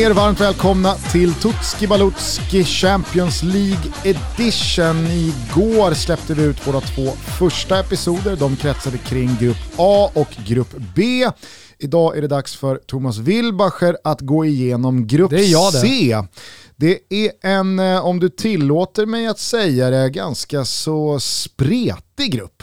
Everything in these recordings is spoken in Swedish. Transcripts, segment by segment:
Er varmt välkomna till Tutski Balutski Champions League Edition. Igår släppte vi ut våra två första episoder. De kretsade kring grupp A och grupp B. Idag är det dags för Thomas Wilbacher att gå igenom grupp Det är jag det. C. Det är en, eh, om du tillåter mig att säga det, ganska så spretig grupp.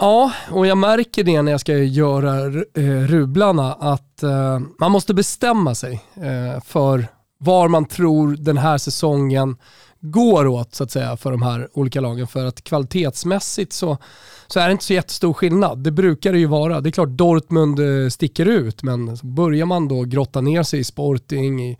Ja, och jag märker det när jag ska göra eh, rublarna att eh, man måste bestämma sig eh, för var man tror den här säsongen går åt så att säga för de här olika lagen. För att kvalitetsmässigt så, så är det inte så jättestor skillnad. Det brukar det ju vara. Det är klart Dortmund eh, sticker ut men börjar man då grotta ner sig i Sporting, i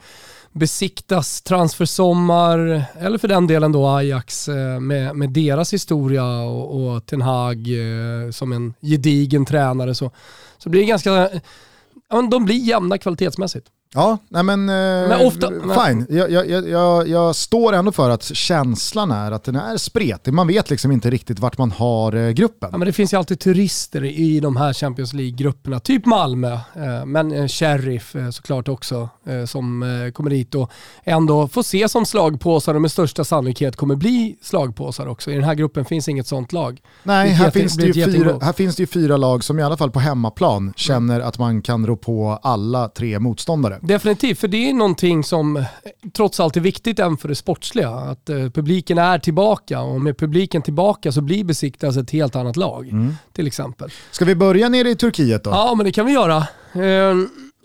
besiktas transfersommar, eller för den delen då Ajax eh, med, med deras historia och, och Ten Hag eh, som en gedigen tränare så, så blir det ganska, ja, men de blir jämna kvalitetsmässigt. Ja, nej men, Men ofta- fine. Jag, jag, jag- jag, står ändå för att känslan är att den är spretig. Man vet liksom inte riktigt vart man har eh, gruppen. Ja, men det finns ju alltid turister i de här Champions League-grupperna, typ Malmö, eh, men eh, Sheriff eh, såklart också, eh, som eh, kommer dit och ändå får se som slagpåsar och med största sannolikhet kommer bli slagpåsar också. I den här gruppen finns inget sånt lag. Nej, här finns, det ju fyra, här finns det ju fyra lag som i alla fall på hemmaplan känner att man kan rå på alla tre motståndare. Definitivt, för det är någonting som eh, trots allt är viktigt även för det sportsliga. Att eh, publiken är tillbaka och med publiken tillbaka så blir Besiktas ett helt annat lag. Till exempel. Ska vi börja nere i Turkiet då? Ja, men det kan vi göra. Eh,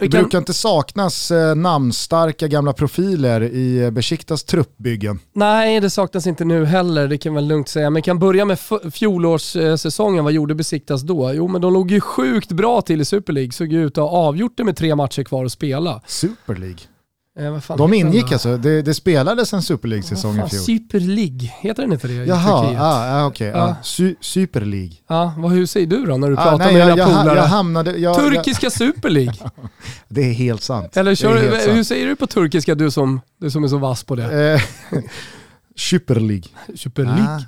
Det kan, brukar inte saknas eh, namnstarka gamla profiler i eh, Besiktas truppbyggen. nej, det saknas inte nu heller, det kan man lugnt säga. Men kan börja med fjolårssäsongen. Vad gjorde Besiktas då? Jo, men de låg ju sjukt bra till i Super League. Såg ut att ha avgjort det med tre matcher kvar att spela. Super League. Eh, fan De den ingick då? alltså, det, det spelades en Super League-säsong i fjol. Super League, heter den inte det i Jaha, Turkiet? ah, ah, okej. Ja. ah. Su- Super League. Ja, vad, hur säger du då när du Ah, pratar nej, med jag, dina jag, polare? jag hamnade... Jag, jag, Turkiska Super League. det är helt sant. Eller kör, hur sant. säger du på turkiska du som, du som är så vass på det? Eh, Super League. Super League?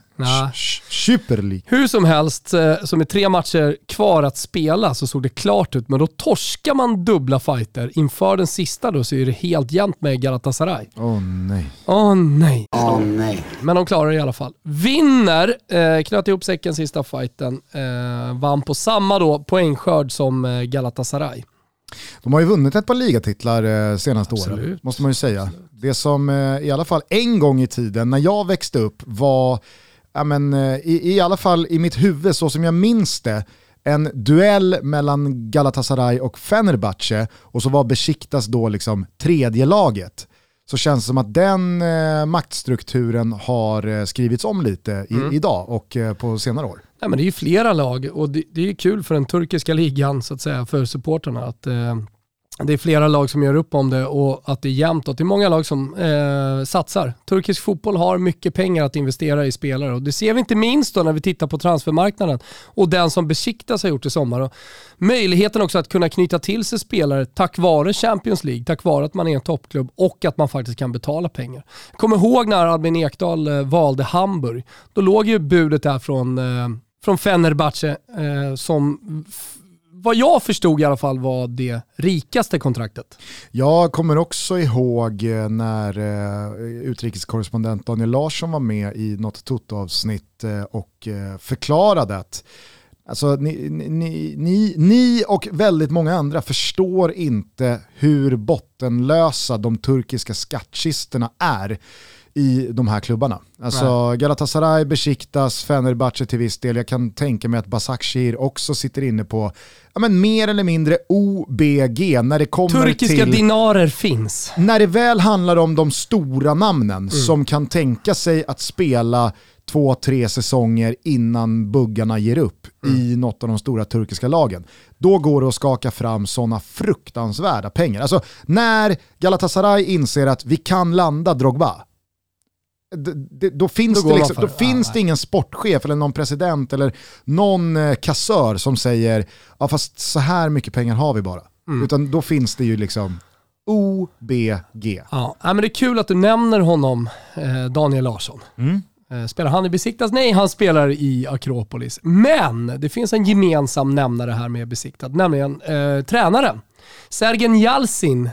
Super League. Hur som helst, eh, så med tre matcher kvar att spela så såg det klart ut, men då torskar man dubbla fighter. Inför den sista då så är det helt jämnt med Galatasaray. Åh nej. Åh nej. Åh nej. Men de klarar det i alla fall. Vinner, eh, knöt ihop säcken sista fighten, eh, vann på samma då poängskörd som Galatasaray. De har ju vunnit ett par ligatitlar senaste åren, Absolut. måste man ju säga. Det som i alla fall en gång i tiden när jag växte upp var, ja, men, eh, i, i alla fall i mitt huvud så som jag minns det, en duell mellan Galatasaray och Fenerbahce och så var Besiktas då liksom tredje laget. Så känns det som att den eh, maktstrukturen har eh, skrivits om lite i, idag och eh, på senare år. Nej, men det är ju flera lag och det, det är kul för den turkiska ligan så att säga, för supporterna att eh, det är flera lag som gör upp om det och att det är jämnt och det är många lag som eh, satsar. Turkisk fotboll har mycket pengar att investera i spelare och det ser vi inte minst då när vi tittar på transfermarknaden och den som Besiktas har gjort i sommar. Och möjligheten också att kunna knyta till sig spelare tack vare Champions League, tack vare att man är en toppklubb och att man faktiskt kan betala pengar. Jag kommer ihåg när Albin Ekdal eh, valde Hamburg. Då låg ju budet där från, eh, från Fenerbahce eh, som vad jag förstod i alla fall var det rikaste kontraktet. Jag kommer också ihåg eh, när eh, utrikeskorrespondent Daniel Larsson var med i något Toto-avsnitt eh, och eh, förklarade att Alltså, ni, ni, ni, ni och väldigt många andra förstår inte hur bottenlösa de turkiska skattkisterna är i de här klubbarna. Alltså Galatasaray, Besiktas, Fenerbahce till viss del. Jag kan tänka mig att Basakshir också sitter inne på ja, men mer eller mindre OBG när det kommer Turkiska till... dinarer finns. När det väl handlar om de stora namnen Mm. som kan tänka sig att spela två, tre säsonger innan buggarna ger upp Mm. i något av de stora turkiska lagen, då går det att skaka fram sådana fruktansvärda pengar. Alltså när Galatasaray inser att vi kan landa Drogba, då finns, Då det, liksom, då finns Ja, det ingen sportchef eller någon president eller någon eh, kassör som säger ja fast så här mycket pengar har vi bara. Mm. Utan då finns det ju liksom OBG. Ja, men det är kul att du nämner honom, eh, Daniel Larsson. Mm. Eh, Spelar han i Besiktas? Nej, han spelar i Akropolis. Men det finns en gemensam nämnare här med Besiktas, nämligen eh, tränaren. Sergen Jalsin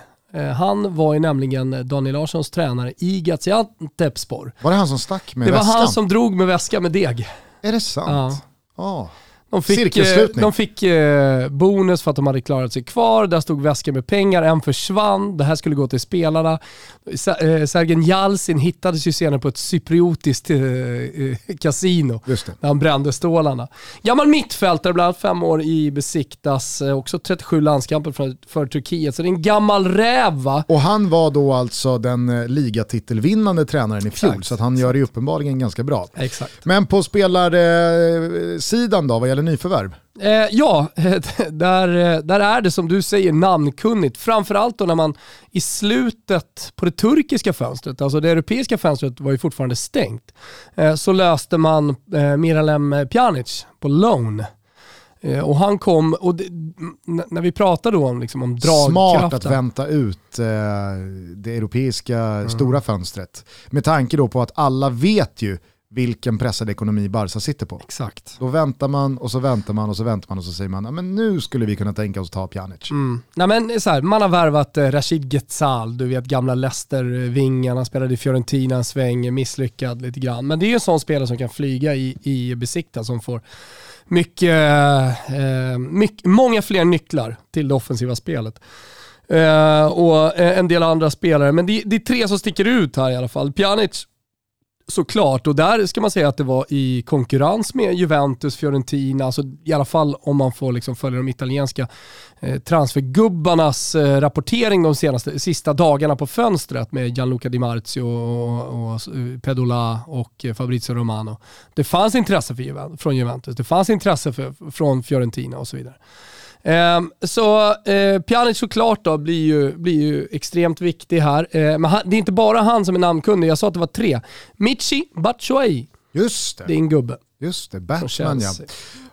han var ju nämligen Daniel Larssons tränare i Gaziantepspor. Var det han som stack med Det var väskan? han som drog med väska med deg. Är det sant? Ja. De fick, eh, de fick eh, bonus för att de hade klarat sig kvar. Där stod väskor med pengar, en försvann. Det här skulle gå till spelarna. Eh, Sergen Jalsin hittades ju senare på ett cypriotiskt kasino. Där han brände stålarna. Gammal mittfältare, bland annat fem år i Besiktas. Också 37 landskamper för, för Turkiet. Så det är en gammal räv va? Och han var då alltså den ligatitelvinnande tränaren i fjol, Exakt, så han gör det ju uppenbarligen ganska bra. Exakt. Men på spelarsidan då, vad gäller nyförvärv? Eh, ja, där, där är det som du säger namnkunnigt. Framförallt då när man i slutet på det turkiska fönstret, alltså det europeiska fönstret var ju fortfarande stängt, eh, så löste man eh, Miralem Pjanic på loan. Eh, och han kom, och det, när vi pratar då om, liksom, om dragkraften. Smart att vänta ut eh, det europeiska Mm. stora fönstret. Med tanke då på att alla vet ju vilken pressad ekonomi Barca sitter på. Exakt. Då väntar man och så väntar man och så väntar man och så säger man, "Ja, men nu skulle vi kunna tänka oss ta Pjanic. Mm. Nej, men så här, man har värvat eh, Rashid Getsal, du vet gamla Leicester-vingen, han spelade i Fiorentina en sväng, misslyckad lite grann. Men det är ju en sån spelare som kan flyga i, i Besiktas som får mycket, eh, mycket, många fler nycklar till det offensiva spelet. Eh, och eh, en del andra spelare, men det, det är tre som sticker ut här i alla fall. Pjanic såklart, och där ska man säga att det var i konkurrens med Juventus, Fiorentina, alltså i alla fall om man får liksom följa de italienska eh, transfergubbarnas eh, rapportering de senaste, sista dagarna på fönstret med Gianluca Di Marzio och, och eh, Pedola och eh, Fabrizio Romano. Det fanns intresse för Juventus, från Juventus, det fanns intresse för, från Fiorentina och så vidare. Ehm, så eh, Pjanic såklart då blir ju, blir ju extremt viktig här. Eh, men han, det är inte bara han som är namnkunnig, jag sa att det var tre. Michi Batshuayi, Just det, din gubbe just det. Batman ja.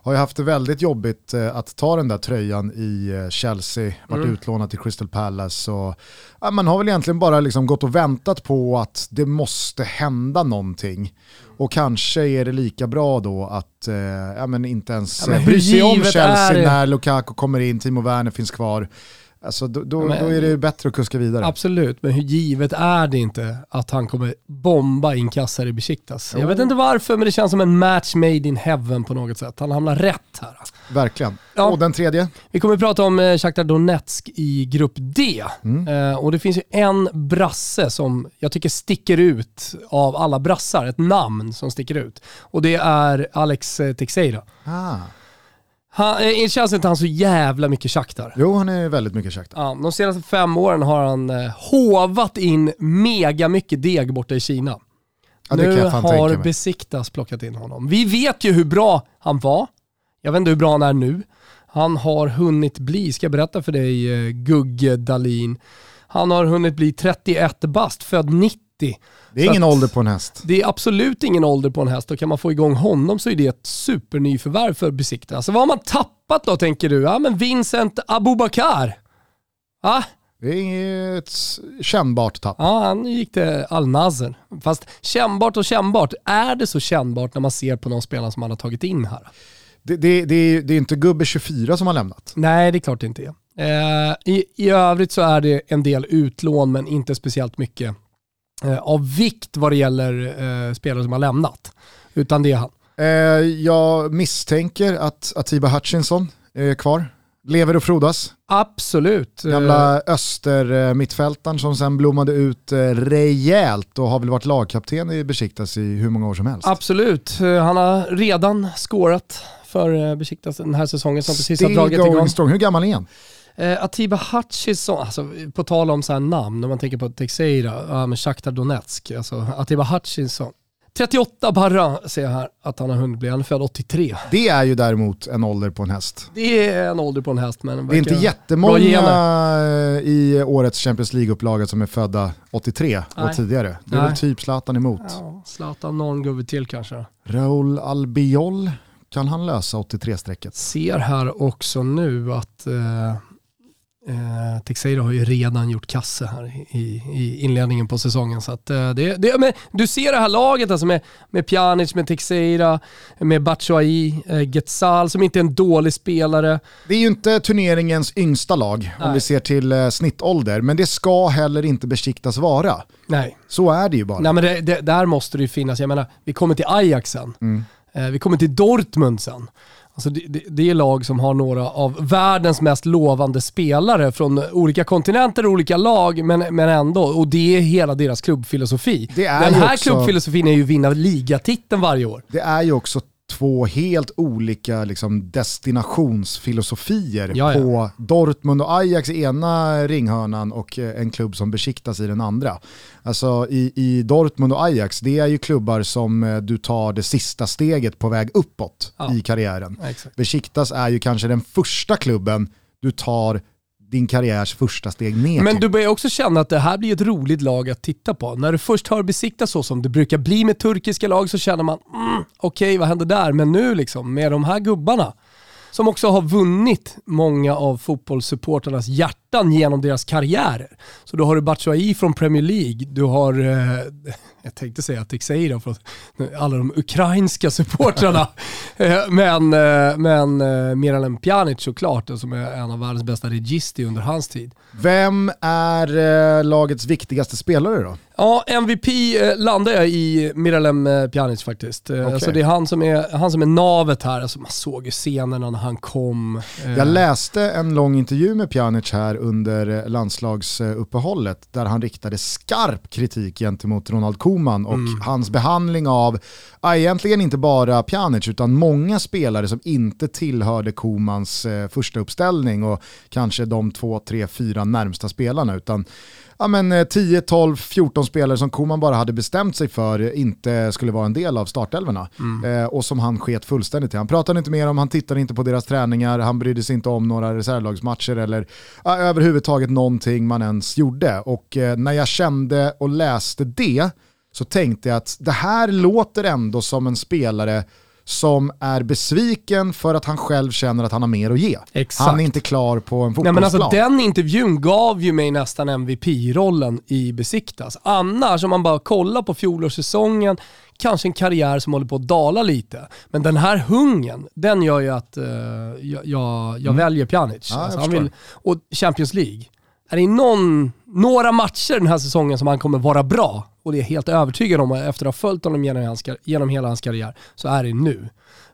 Har ju haft det väldigt jobbigt eh, att ta den där tröjan i eh, Chelsea, varit Mm. utlånad till Crystal Palace och ja, man har väl egentligen bara liksom gått och väntat på att det måste hända någonting. Och kanske är det lika bra då att eh, ja, men inte ens Ja, men bry sig om Chelsea när Lukaku kommer in, Timo Werner finns kvar. Alltså, då, då, men- då är det bättre att kuska vidare. Absolut, men hur givet är det inte att han kommer bomba in kassar i Besiktas? Jag vet inte varför, men det känns som en match made in heaven på något sätt. Han hamnar rätt här. Verkligen. Ja. Och den tredje? Vi kommer att prata om eh, Shakhtar Donetsk i grupp D. Eh, och det finns ju en brasse som jag tycker sticker ut av alla brassar, ett namn som sticker ut. Och det är Alex eh, Teixeira. Ah. Han, eh, känns inte han så jävla mycket Shakhtar? Jo, han är väldigt mycket käkt. Ja, de senaste fem åren har han eh, hovat in mega mycket deg borta i Kina. Ja, nu har. Besiktas plockat in honom. Vi vet ju hur bra han var. Jag vet inte hur bra han är nu. Han har hunnit bli, ska jag berätta för dig eh, Gugge Dalin. Han har hunnit bli 31 bast, född 90. Det är Så ingen ålder på en häst. Det är absolut ingen ålder på en häst och kan man få igång honom så är det ett supernyförvärv för Besiktas. Alltså vad har man tappat då tänker du? Ja men Vincent Abubakar. Ja, Det är ett s- kännbart tapp. Ja, han gick till Al Nazer. Fast kännbart och kännbart, är det så kännbart när man ser på någon spelare som man har tagit in här? Det, det, det, är, det är inte gubbe 24 som har lämnat. Nej, det är klart det inte är. Eh, i, I övrigt så är det en del utlån, men inte speciellt mycket av vikt vad det gäller eh, spelare som har lämnat. Utan det är han. Eh, jag misstänker att Atiba Hutchinson är kvar. Lever och frodas. Absolut. Eh, Gamla öster-mittfältaren som sen blommade ut eh, rejält och har väl varit lagkapten i Besiktas i hur många år som helst. Absolut. Eh, Han har redan skårat för eh, Besiktas den här säsongen som precis har dragit igång. strong. Hur gammal är han? Eh, Atiba Hutchison, alltså, på tal om så här namn, om man tänker på Teixeira, ja, men Shakhtar Donetsk, alltså Atiba Hutchison. 38 bara ser jag här att han har hunnit bli, han är född 83. Det är ju däremot en ålder på en häst. Det är en ålder på en häst men Det är inte jättemånga i årets Champions League-upplaga som är födda 83 Nej. och tidigare. Det är Nej. väl typ Zlatan emot. Ja, Zlatan någon gubbe till kanske. Raul Albiol, kan han lösa 83-strecket? Ser här också nu att eh, Eh, Teixeira har ju redan gjort kasse här i, i inledningen på säsongen. Så att, eh, det, det, men du ser det här laget alltså med, med Pjanic, med Teixeira, med Batshuayi, eh, Getsal som inte är en dålig spelare. Det är ju inte turneringens yngsta lag Nej. om vi ser till eh, snittålder, men det ska heller inte besiktas vara. Nej. Så är det ju bara. Nej, men det, det, där måste det ju finnas, jag menar, vi kommer till Ajax sen. Mm. Eh, vi kommer till Dortmund sen. Alltså det, det, det, är lag som har några av världens mest lovande spelare från olika kontinenter och olika lag, men, men ändå. Och det är hela deras klubbfilosofi. Den här också, klubbfilosofin är ju att vinna ligatiteln varje år. Det är ju också två helt olika liksom, destinationsfilosofier ja, ja. på Dortmund och Ajax i ena ringhörnan och eh, en klubb som besiktas i den andra. Alltså i, i Dortmund och Ajax, det är ju klubbar som eh, du tar det sista steget på väg uppåt ja. i karriären. Besiktas är ju kanske den första klubben du tar din karriärs första steg ner Men du börjar också känna att det här blir ett roligt lag att titta på. När du först hör besikta så som det brukar bli med turkiska lag så känner man, mm, okej okay, vad händer där? Men nu liksom, med de här gubbarna, som också har vunnit många av fotbollssupporternas hjärtan genom deras karriärer. Så då har du Batshuayi från Premier League, du har, eh, jag tänkte säga Teixeira för alla de ukrainska supportrarna, eh, men, eh, men eh, Miralem Pjanic såklart, som är en av världens bästa register under hans tid. Vem är eh, lagets viktigaste spelare då? Ja, MVP eh, landar jag i Miralem Pjanic faktiskt. Okay. Alltså det är han som är, han som är navet här. Alltså man såg ju scenerna när han kom. Jag läste en lång intervju med Pjanic här under landslagsuppehållet där han riktade skarp kritik gentemot Ronald Koeman och mm. hans behandling av, egentligen inte bara Pjanic utan många spelare som inte tillhörde Komans första uppställning och kanske de två, tre, fyra närmsta spelarna utan ja, men 10, 12, 14 spelare som Koman bara hade bestämt sig för inte skulle vara en del av startelverna. Mm. Eh, och som han sket fullständigt i. Han pratade inte mer om, han tittade inte på deras träningar, han brydde sig inte om några reservlagsmatcher eller ja, överhuvudtaget någonting man ens gjorde. Och eh, när jag kände och läste det så tänkte jag att det här låter ändå som en spelare som är besviken för att han själv känner att han har mer att ge. Exakt. Han är inte klar på en fotbollsplan. Nej, men alltså, den intervjun gav ju mig nästan MVP-rollen i Besiktas. Annars, om man bara kollar på fjolårssäsongen, kanske en karriär som håller på att dala lite. Men den här hungern, den gör ju att uh, jag, jag, jag mm. väljer Pjanic. Ja, alltså, vill, och Champions League. Är det någon, några matcher den här säsongen som han kommer vara bra, och det är jag helt övertygad om efter att ha följt honom genom, hans, genom hela hans karriär, så är det nu.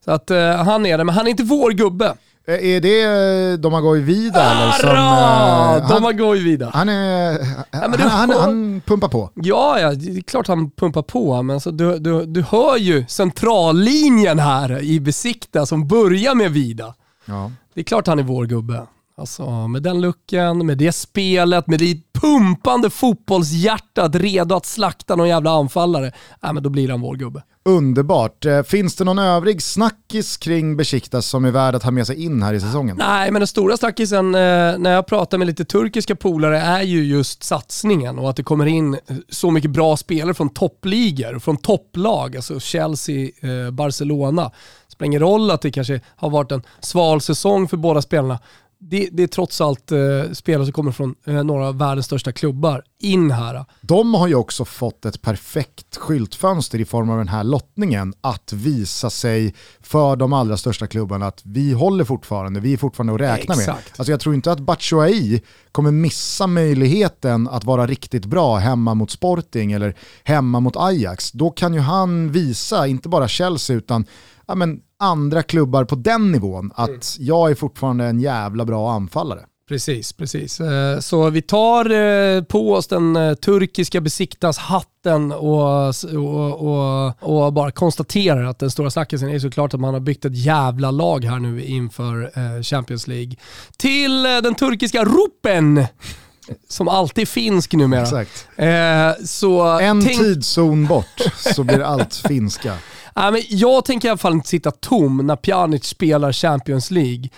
Så att uh, han är det, men han är inte vår gubbe. Eh, är det eh, Domagoj Vida eller? Som, uh, Domagoj Vida. Han, är, ja, han, han, han, pumpar på. Ja, ja, det är klart han pumpar på. Men alltså, du, du, du hör ju centrallinjen här i Besikta som börjar med Vida. Ja. Det är klart han är vår gubbe. Alltså med den looken, med det spelet, med det pumpande fotbollshjärtat redo att slakta någon jävla anfallare. Äh, men då blir han vår gubbe. Underbart. Eh, finns det någon övrig snackis kring Besiktas som är värd att ha med sig in här i säsongen? Nej, men den stora snackisen eh, när jag pratar med lite turkiska polare är ju just satsningen och att det kommer in så mycket bra spelare från toppligor, från topplag, alltså Chelsea, eh, Barcelona. Det spelar ingen roll att det kanske har varit en sval säsong för båda spelarna det, det, är trots allt eh, spelare som kommer från eh, några av världens största klubbar in här. De har ju också fått ett perfekt skyltfönster i form av den här lottningen att visa sig för de allra största klubbarna att vi håller fortfarande, vi är fortfarande att räkna Exakt. med. Alltså jag tror inte att Batshuayi kommer missa möjligheten att vara riktigt bra hemma mot Sporting eller hemma mot Ajax. Då kan ju han visa, inte bara Chelsea utan ja, men andra klubbar på den nivån att mm. jag är fortfarande en jävla bra anfallare. Precis, precis. Eh, så vi tar eh, på oss den eh, turkiska besiktas hatten och, och, och, och, bara konstaterar att den stora snackisen är såklart att man har byggt ett jävla lag här nu inför Champions League. Till den turkiska ropen som alltid finsk numera. Exakt. så en tänk... tidszon bort så blir allt finska. Äh, men jag tänker i alla fall inte sitta tom när Pjanic spelar Champions League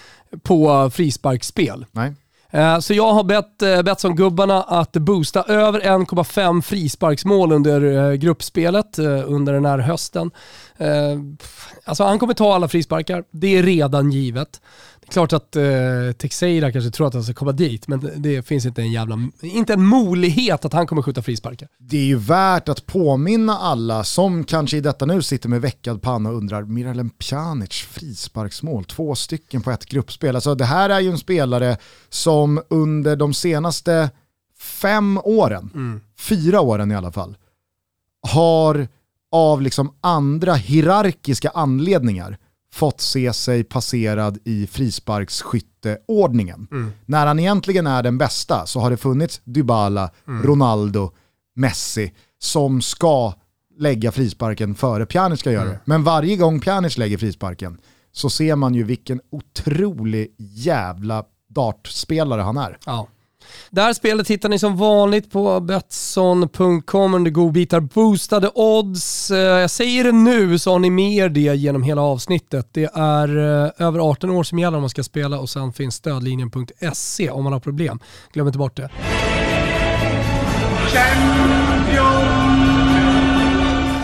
på frisparksspel. Nej. Eh, så jag har bett eh, Betsson-gubbarna att boosta över 1,5 frisparksmål under eh, gruppspelet under den här hösten. Alltså han kommer ta alla frisparkar, det är redan givet. Klart att eh, Teixeira kanske tror att han ska komma dit, men det, finns inte en jävla, inte en möjlighet att han kommer skjuta frisparkar. Det är ju värt att påminna alla som kanske i detta nu sitter med veckad panna och undrar, Miralem Pjanic frisparksmål, två stycken på ett gruppspel. Alltså det här är ju en spelare som under de senaste fem åren, mm. fyra åren i alla fall, har av liksom andra hierarkiska anledningar fått se sig passerad i frisparksskytteordningen. Mm. När han egentligen är den bästa så har det funnits Dybala, mm. Ronaldo, Messi som ska lägga frisparken före Pjanic ska göra det. Mm. Men varje gång Pjanic lägger frisparken så ser man ju vilken otrolig jävla dartspelare han är. Ja. Det här spelet hittar ni som vanligt på Betsson.com under godbitar boostade odds. Eh, jag säger det nu så har ni med er det genom hela avsnittet. Det är eh, över 18 år som gäller om man ska spela och sen finns stödlinjen.se om man har problem. Glöm inte bort det.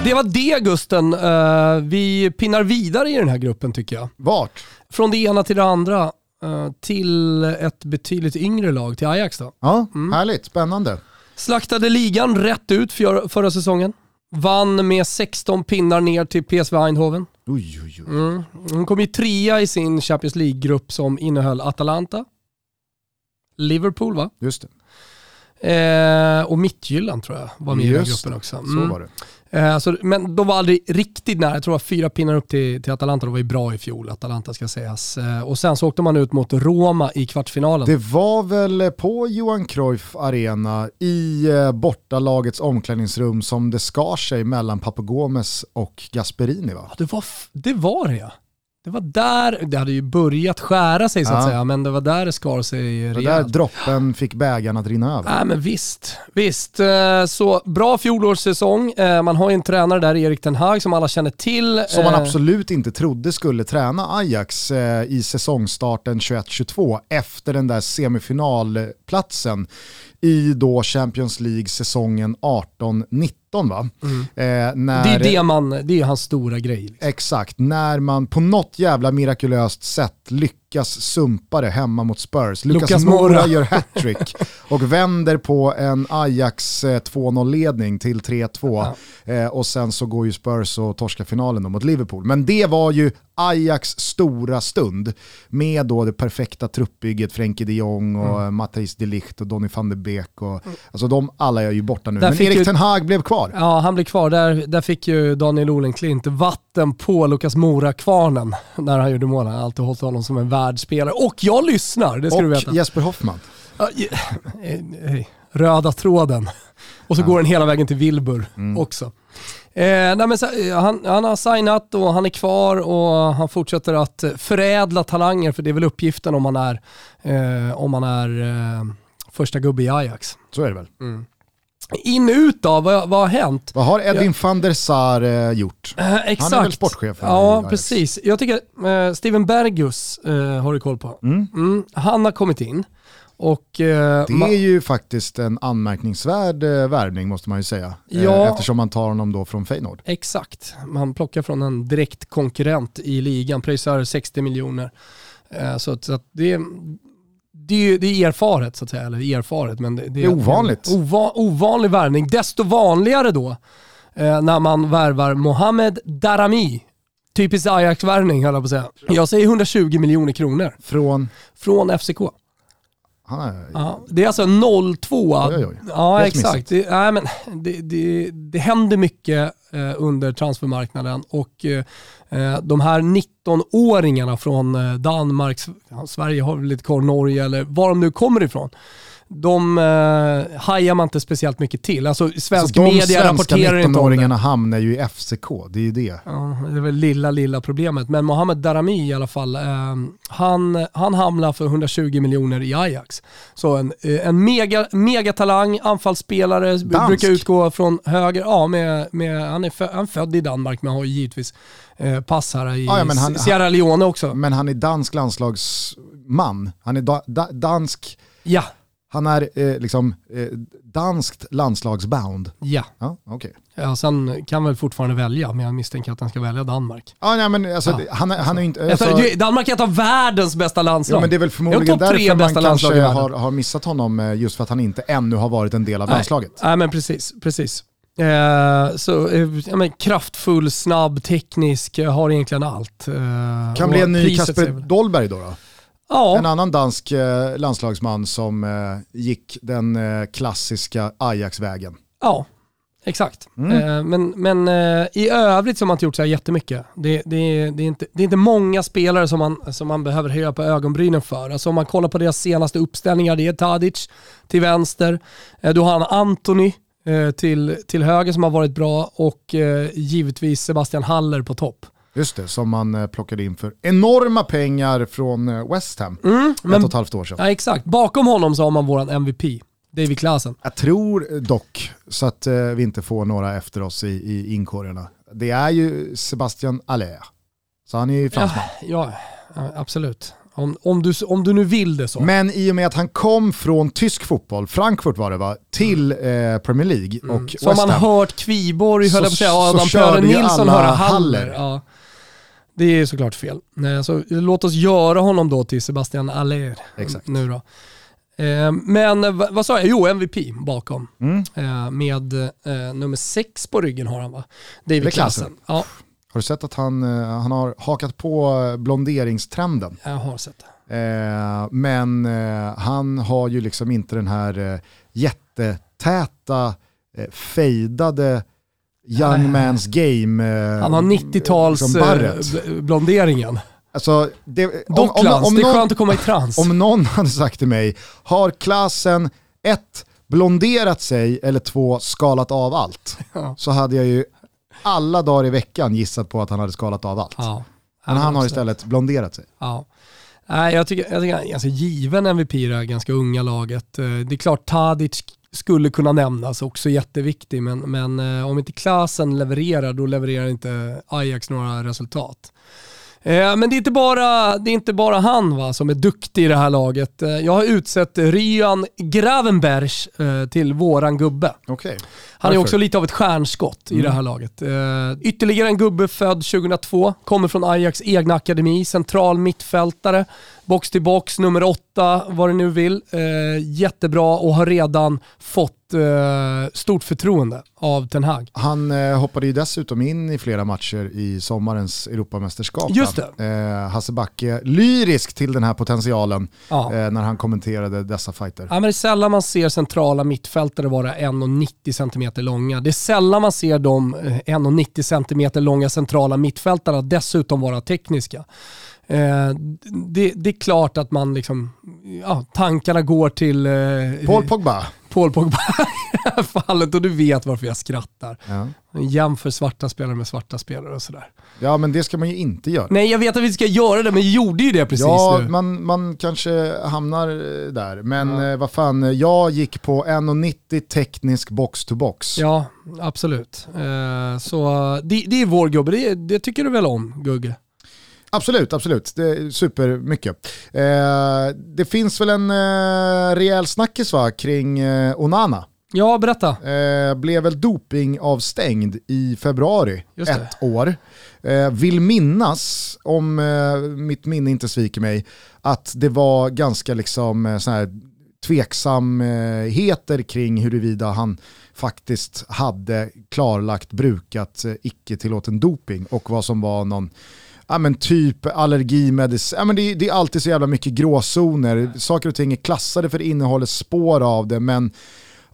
Det var det Gusten. Eh, vi pinnar vidare i den här gruppen tycker jag. Vart? Från det ena till det andra. Eh, till ett betydligt yngre lag, till Ajax då. Ja, mm. härligt, spännande. Slaktade ligan rätt ut för, förra säsongen. Vann med 16 pinnar ner till PSV Eindhoven. Oj, oj, oj. Mm. Hon kom ju trea i sin Champions League-grupp som innehöll Atalanta, Liverpool va? Just det. Eh, och Mittjylland tror jag var med Just i den gruppen också. Mm. Så var det. Eh, så, men de var aldrig riktigt nära. Jag tror det var fyra pinnar upp till, till Atalanta. De var ju bra i fjol, Atalanta ska sägas. Eh, och sen så åkte man ut mot Roma i kvartsfinalen. Det var väl på Johan Cruyff Arena i eh, bortalagets omklädningsrum som det skar sig mellan Papagomes och Gasperini va? Ja, det, var, det var det ja. Det var där, det hade ju börjat skära sig så att ja. säga, men det var där det skar sig rejält. Det var där droppen fick bägaren att rinna över. Nej men visst, visst. Eh, så bra fjolårssäsong. Eh, man har ju en tränare där, Erik Ten Hag, som alla känner till. Som man eh, absolut inte trodde skulle träna Ajax i säsongstarten 21-22 efter den där semifinalplatsen i då Champions League säsongen 18-19 va? Mm. Eh, när, det, är det, man, det är hans stora grej. Liksom. Exakt, när man på något jävla mirakulöst sätt lyckas sumpa det hemma mot Spurs. Lucas, Lucas Moura gör hattrick och vänder på en Ajax 2-0-ledning eh, till 3-2. Ja. Eh, och sen så går ju Spurs och torskar finalen mot Liverpool. Men det var ju Ajax stora stund med då det perfekta truppbygget, Frenkie de Jong och mm. Matthijs de Ligt och Donny van de Beek. Och, mm. Alltså de alla är ju borta nu. Där Men Erik ju, Ten Hag blev kvar. Ja, han blev kvar. Där, där fick ju Daniel Olenklint vatten på Lukas Mora-kvarnen när han gjorde mål. Han har alltid hållit honom som en världsspelare. Och jag lyssnar, det ska och du veta. Och Jesper Hoffman. Röda tråden. Och så ja. går den hela vägen till Wilbur mm. också. Eh, nej men eh, han, han, har signat och han är kvar och han fortsätter att förädla talanger för det är väl uppgiften om man är, eh, om man är eh, första gubbe i Ajax. Så är det väl. Mm. In ut då, vad, vad har hänt? Vad har Edwin ja. van der Sar eh, gjort? Eh. Han är väl sportchef? Ja, precis. Jag tycker eh, Steven Bergus har du koll på. Mm. Mm, han har kommit in. Och, eh, det är ju faktiskt en anmärkningsvärd eh, värvning måste man ju säga. Eh, ja, eftersom man tar honom då från Feyenoord. Exakt, man plockar från en direkt konkurrent i ligan, pröjsar 60 miljoner. Eh, så, så att det, det, det är erfaret så att säga, eller erfaret men det, det, det är ovanligt. Ova, ovanlig värvning, desto vanligare då eh, när man värvar Mohamed Darami Typiskt Ajax-värvning höll jag på att säga. Jag säger 120 miljoner kronor. Från? Från FCK. Är... Ja, det är alltså 02 oj, oj, oj. Ja, Helt exakt. Det, nej, men det, det, det händer mycket eh, under transfermarknaden och eh, de här 19-åringarna från eh, Danmark, Sverige har väl lite kvar, Norge eller var de nu kommer ifrån de eh, hajar man inte speciellt mycket till. Alltså svensk alltså, media rapporterar inte om det. De 19-åringarna hamnar ju i FCK, det är ju det. Ja, det är väl lilla, lilla problemet. Men Mohamed Darami i alla fall, eh, han, han hamnar för 120 miljoner i Ajax. Så en, eh, en mega, megatalang, anfallsspelare, Dansk. brukar utgå från höger. Ja, med, med, han, är född, han är född i Danmark men har ju givetvis eh, pass här i ja, han, Sierra Leone också. Men han är dansk landslagsman. Han är da, da, dansk Ja Han är eh, liksom eh, danskt landslagsbound. Ja. Ja, okay. ja, sen kan väl fortfarande välja, men jag misstänker att han ska välja Danmark. Ja, nej, men alltså, Ja. Han, han är inte... Alltså, Alltså, Danmark är ett av världens bästa landslag. ja, men det är väl förmodligen tre därför man kanske har, har missat honom, eh, just för att han inte ännu har varit en del av Nej. landslaget. Nej men precis, precis. Eh, så, eh, men kraftfull, snabb, teknisk, eh, har egentligen allt. Eh, Kan bli en ny Kasper Dolberg då? då? Ja, En annan dansk eh, landslagsman som eh, gick den eh, klassiska Ajax-vägen. ja, exakt. Mm. Men men i övrigt så har man inte gjort så här jättemycket. Det, det, det, är inte, det är inte många spelare som man, som man behöver höja på ögonbrynen för. Alltså om man kollar på deras senaste uppställningar, det är Tadic till vänster, eh, då har han Anthony till, till höger som har varit bra och givetvis Sebastian Haller på topp. Just det, som man eh, plockade in för enorma pengar från eh, West Ham Mm, ett men och ett halvt år sedan. Ja exakt. Bakom honom så har man våran MVP, David Klaasen. Jag tror dock, så att eh, vi inte får några efter oss i, i inkorgarna, det är ju Sebastian Allaire. Så han är ju fransman. Ja, ja, absolut. Om, om, du, om du nu vill det så. Men i och med att han kom från tysk fotboll, Frankfurt var det va, till eh, Premier League och Mm. så har West man Ham. hört Kviborg, Så- höll jag på att säga, så Adam ju Nilsson höra Haller. Haller. Ja. Det är såklart fel. Nej, Så låt oss göra honom då till Sebastian Aller. Exakt. Nu då. Eh, Men eh, vad sa jag? Jo, MVP bakom. Mm. Eh, Med eh, nummer sex på ryggen har han va? Det är David klassen. Ja, Har du sett att han, eh, han har hakat på eh, blonderingstrenden? jag har sett det. Eh, men eh, han har ju liksom inte den här eh, jättetäta, eh, fejdade young man's game. Eh, Han har 90-tals liksom barret. eh, bl- blonderingen. Alltså, det, om, om, Docklands, om, det är någon, skönt att komma i trans. om någon hade sagt till mig, har klassen ett, blonderat sig eller två, skalat av allt, Ja. så hade jag ju alla dagar i veckan gissat på att han hade skalat av allt. Ja. Men han har istället blonderat sig. Ja. Nej, jag tycker, jag tycker han är ganska given MVP i det här ganska unga laget. Eh, Det är klart Tadic skulle kunna nämnas, också jätteviktig, men, men eh, om inte klassen levererar, då levererar inte Ajax några resultat. Eh, Men det är inte bara, det är inte bara han va, som är duktig i det här laget. Eh, Jag har utsett Ryan Gravenbergs eh, till våran gubbe. Okej. Han är också lite av ett stjärnskott i Mm. det här laget. Eh, ytterligare en gubbe född 2002, kommer från Ajax egna akademi, central mittfältare, box till box, nummer åtta, vad du nu vill. Eh, jättebra och har redan fått eh, stort förtroende av Ten Hag. Han eh, hoppade ju dessutom in i flera matcher i sommarens Europamästerskap. Just va? Eh, Hasse Backe, lyrisk till den här potentialen eh, när han kommenterade dessa fighter. Ja, men det är sällan man ser centrala mittfältare vara 1,90 cm långa. Det är sällan man ser de eh, 1,90 cm långa centrala mittfältarna dessutom vara tekniska. Eh, det, det är klart att man liksom, ja, tankarna går till eh, Paul Pogba. Paul Pogba i det här fallet och du vet varför jag skrattar. Ja. Jämför svarta spelare med svarta spelare och sådär. ja, men det ska man ju inte göra. Nej, jag vet att vi ska göra det, men jag gjorde ju det precis ja, nu. man, man kanske hamnar eh, där. Men eh, vad fan, eh, jag gick på 1,90 teknisk box-to-box. Ja, absolut. Eh, så det, det är vår gubbe, det, det tycker du väl om Gugge? Absolut, absolut. Det är supermycket. Eh, det finns väl en eh, rejäl snackis va, kring eh, Onana. Ja, berätta. Eh, blev väl dopingavstängd i februari, ett år. Eh, vill minnas, om eh, mitt minne inte sviker mig, att det var ganska liksom eh, sån här tveksamheter kring huruvida han faktiskt hade klarlagt brukat eh, icke tillåten doping och vad som var någon Ja men typ allergimedicin, ja men det, det är alltid så jävla mycket gråzoner. Saker och ting är klassade för innehållet spår av det men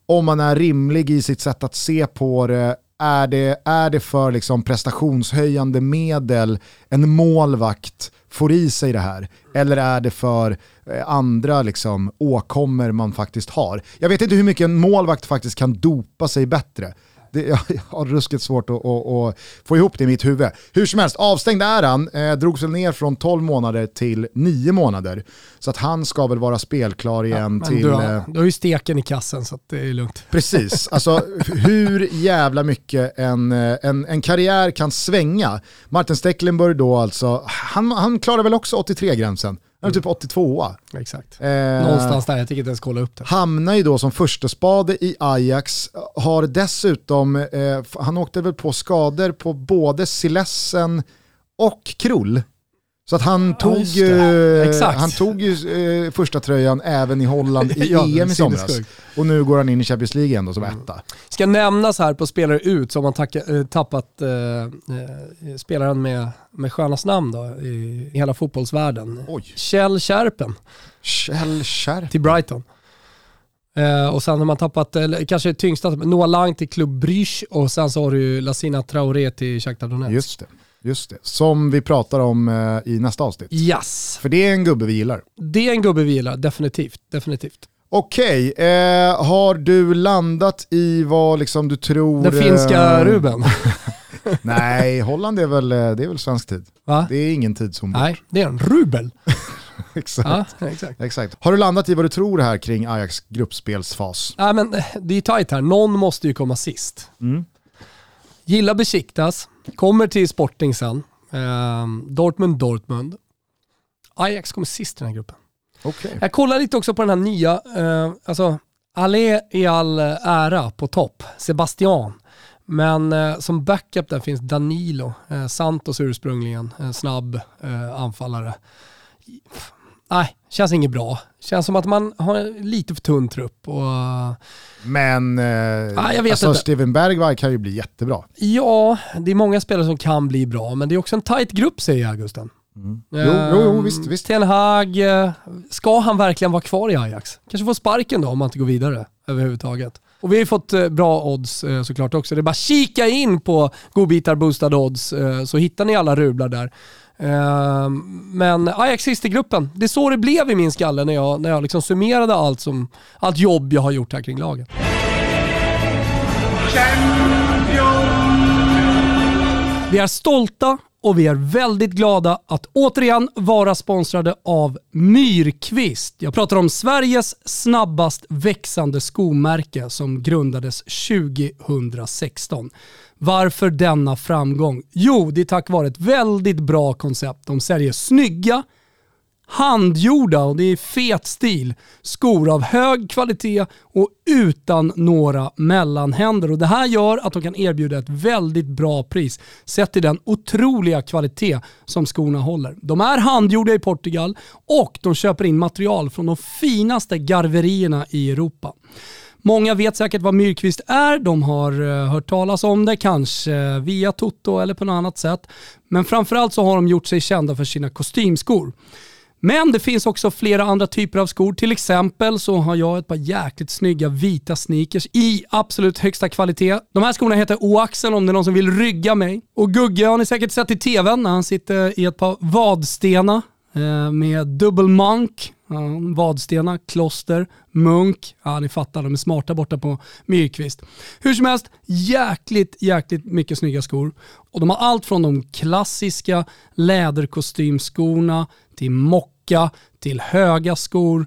om man är rimlig i sitt sätt att se på det, är det, är det för liksom prestationshöjande medel en målvakt får i sig det här? Eller är det för eh, andra liksom, åkommor man faktiskt har? Jag vet inte hur mycket en målvakt faktiskt kan dopa sig bättre. Det, jag har ruskigt svårt att, att, att få ihop det i mitt huvud. Hur som helst, avstängd är han, eh, drogs väl ner från 12 månader till 9 månader. Så att han ska väl vara spelklar igen Men till... du, eh, har, du har ju steken i kassen så att det är lugnt. Precis, alltså hur jävla mycket en, eh, en, en karriär kan svänga. Martin Stecklenburg då alltså, han, han klarar väl också 83-gränsen? Han är typ 82 Exakt. Eh, Någonstans där, jag tänker inte ens kolla upp det. Hamnar ju då som första spade i Ajax, har dessutom, eh, han åkte väl på skador på både Silessen och Krull. Så att han tog, ja, han tog ju eh, första tröjan även i Holland i ja, EM i somras. Och nu går han in i Champions League ändå som mm. etta. Ska nämnas här på spelare ut som har tacka, äh, tappat spelaren med, med skönast namn då, i, i hela fotbollsvärlden. Oj. Kjell Kärpen. Kjell Kärpen. Till Brighton. Eh, och sen har man tappat, eller kanske tyngsta, Noah Lang till Club Brygge och sen så har du ju Lassina Traoré till Shakhtar Donetsk. Just det. Just det, som vi pratar om eh, i nästa avsnitt. Yes. För det är en gubbe vi gillar. Det är en gubbe vi gillar, definitivt. definitivt. Okej, eh, har du landat i vad liksom du tror... Den finska eh, Ruben? Nej, Holland är väl, eh, det är väl svensk tid. Va? Det är ingen tidszon Nej, det är en rubel. exakt. Ja, exakt. exakt. Har du landat i vad du tror här kring Ajax gruppspelsfas? Nej, men eh, det är tajt här, någon måste ju komma sist. Mm. Gilla Besiktas, kommer till Sporting sen. Eh, Dortmund, Dortmund. Ajax kommer sist i den här gruppen. Okay. Jag kollar lite också på den här nya, eh, alltså Allé i all ära på topp, Sebastian. Men eh, som backup där finns Danilo, eh, Santos ursprungligen, en snabb eh, anfallare nej, känns inget bra. Känns som att man har lite för tunn trupp. Och... Men eh, jag vet alltså, inte. Steven Bergvall kan ju bli jättebra. Ja, det är många spelare som kan bli bra, men det är också en tight grupp säger jag Gusten. Mm. Jo, jo, jo, visst, visst. Ten Hag, eh, ska han verkligen vara kvar i Ajax? Kanske få sparken då om han inte går vidare överhuvudtaget. Och vi har ju fått eh, bra odds såklart också. Det är bara kika in på godbitar boostade odds så hittar ni alla rublar där. Ehm, men Ajax sist i gruppen. Det är så det blev i min skalle när jag, när jag liksom summerade allt, som, allt jobb jag har gjort här kring laget. Vi är stolta och vi är väldigt glada att återigen vara sponsrade av Myrkvist. Jag pratar om Sveriges snabbast växande skomärke som grundades 2016. Varför denna framgång? Jo, det är tack vare ett väldigt bra koncept. De säljer snygga, handgjorda och det är fet stil. Skor av hög kvalitet och utan några mellanhänder. Och det här gör att de kan erbjuda ett väldigt bra pris sett till den otroliga kvalitet som skorna håller. De är handgjorda i Portugal och de köper in material från de finaste garverierna i Europa. Många vet säkert vad Myrkvist är, de har eh, hört talas om det, kanske via Toto eller på något annat sätt. Men framförallt så har de gjort sig kända för sina kostymskor. Men det finns också flera andra typer av skor. Till exempel så har jag ett par jäkligt snygga vita sneakers i absolut högsta kvalitet. De här skorna heter Oaxen om det är någon som vill rygga mig. Och Gugge har ni säkert sett i tvn när han sitter i ett par vadstena eh, med dubbel monk Ehm, vadstena, Kloster, Munk. Ja, ni fattar, de är smarta borta på Myrkvist. Hur som helst, jäkligt, jäkligt mycket snygga skor. Och de har allt från de klassiska läderkostymskorna till mocka, till höga skor,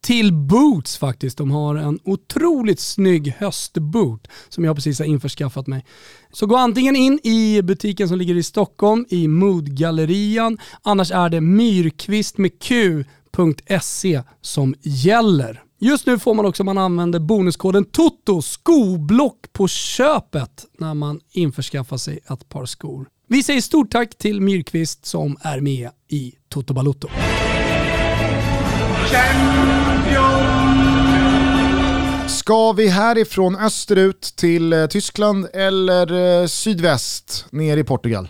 till boots faktiskt. De har en otroligt snygg höstboot som jag precis har införskaffat mig. Så gå antingen in i butiken som ligger i Stockholm i Moodgallerian, annars är det Myrkvist med Q skoblock.se som gäller. Just nu får man också, om man använder bonuskoden TOTO, skoblock på köpet när man införskaffar sig ett par skor. Vi säger stort tack till Myrkvist som är med i Toto Balutto. Ska vi härifrån österut till eh, Tyskland eller eh, sydväst ner i Portugal?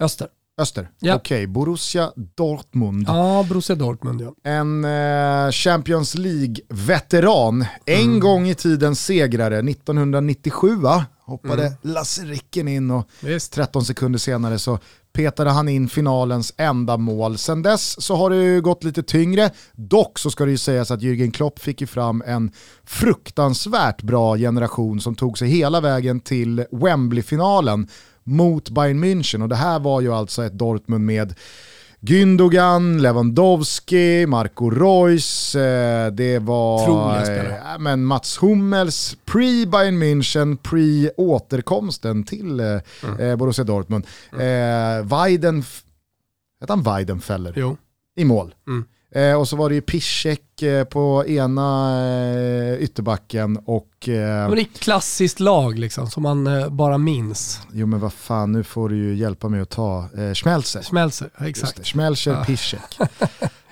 Öster. Öster? Ja. Okej, okay. Borussia Dortmund. Ja, Borussia Dortmund ja. En eh, Champions League-veteran. En mm. gång i tiden segrare, 1997 va? Hoppade mm. Lasse Ricken in och Visst. 13 sekunder senare så petade han in finalens enda mål. Sen dess så har det gått lite tyngre. Dock så ska det ju sägas att Jürgen Klopp fick ju fram en fruktansvärt bra generation som tog sig hela vägen till Wembley-finalen mot Bayern München och det här var ju alltså ett Dortmund med Gündogan, Lewandowski, Marco Reus, eh, det var äh, men Mats Hummels, pre-Bayern München, pre-återkomsten till eh, mm. Borussia Dortmund. Mm. Eh, Weiden, heter han Weidenfeller? Jo. i mål. Mm. Eh, och så var det ju Piszek eh, på ena eh, ytterbacken och... Eh, Men det är ett klassiskt lag liksom, som man eh, bara minns. jo men vad fan, nu får du ju hjälpa mig att ta eh, Schmelzer. Schmelzer, exakt. det, Schmelzer, Ja. Piszek.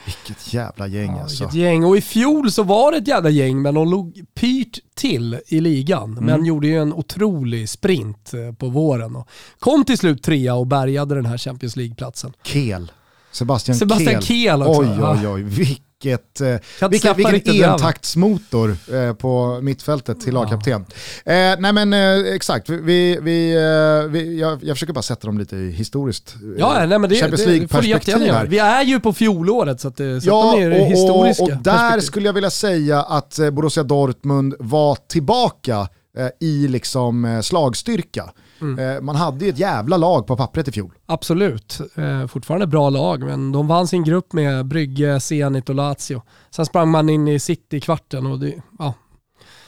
Vilket jävla gäng Ja, alltså. vilket gäng. Och i fjol så var det ett jävla gäng, men de låg pyrt till i ligan. Mm. Men gjorde ju en otrolig sprint eh, på våren. Och kom till slut trea och bärgade den här Champions League-platsen. Kel. Sebastian, Sebastian Kehl också. Oj oj oj, vilket, eh, vilken, vilken entaktsmotor eh, på mittfältet till Ja. lagkapten. Eh, nej men eh, exakt, vi, vi, eh, vi, jag, jag försöker bara sätta dem lite i historiskt eh, Ja, nej, men det, Champions League-perspektiv här. Vi är ju på fjolåret så, att, det- så Ja, att de är och, historiska. och, och där skulle jag vilja säga att eh, Borussia Dortmund var tillbaka eh, i liksom eh, slagstyrka. Mm. Eh, man hade ju ett jävla lag på pappret i fjol. Absolut. Eh, fortfarande bra lag, men de vann sin grupp med Brygge, Zenit och Lazio. Sen sprang man in i City i kvarten och det, ja.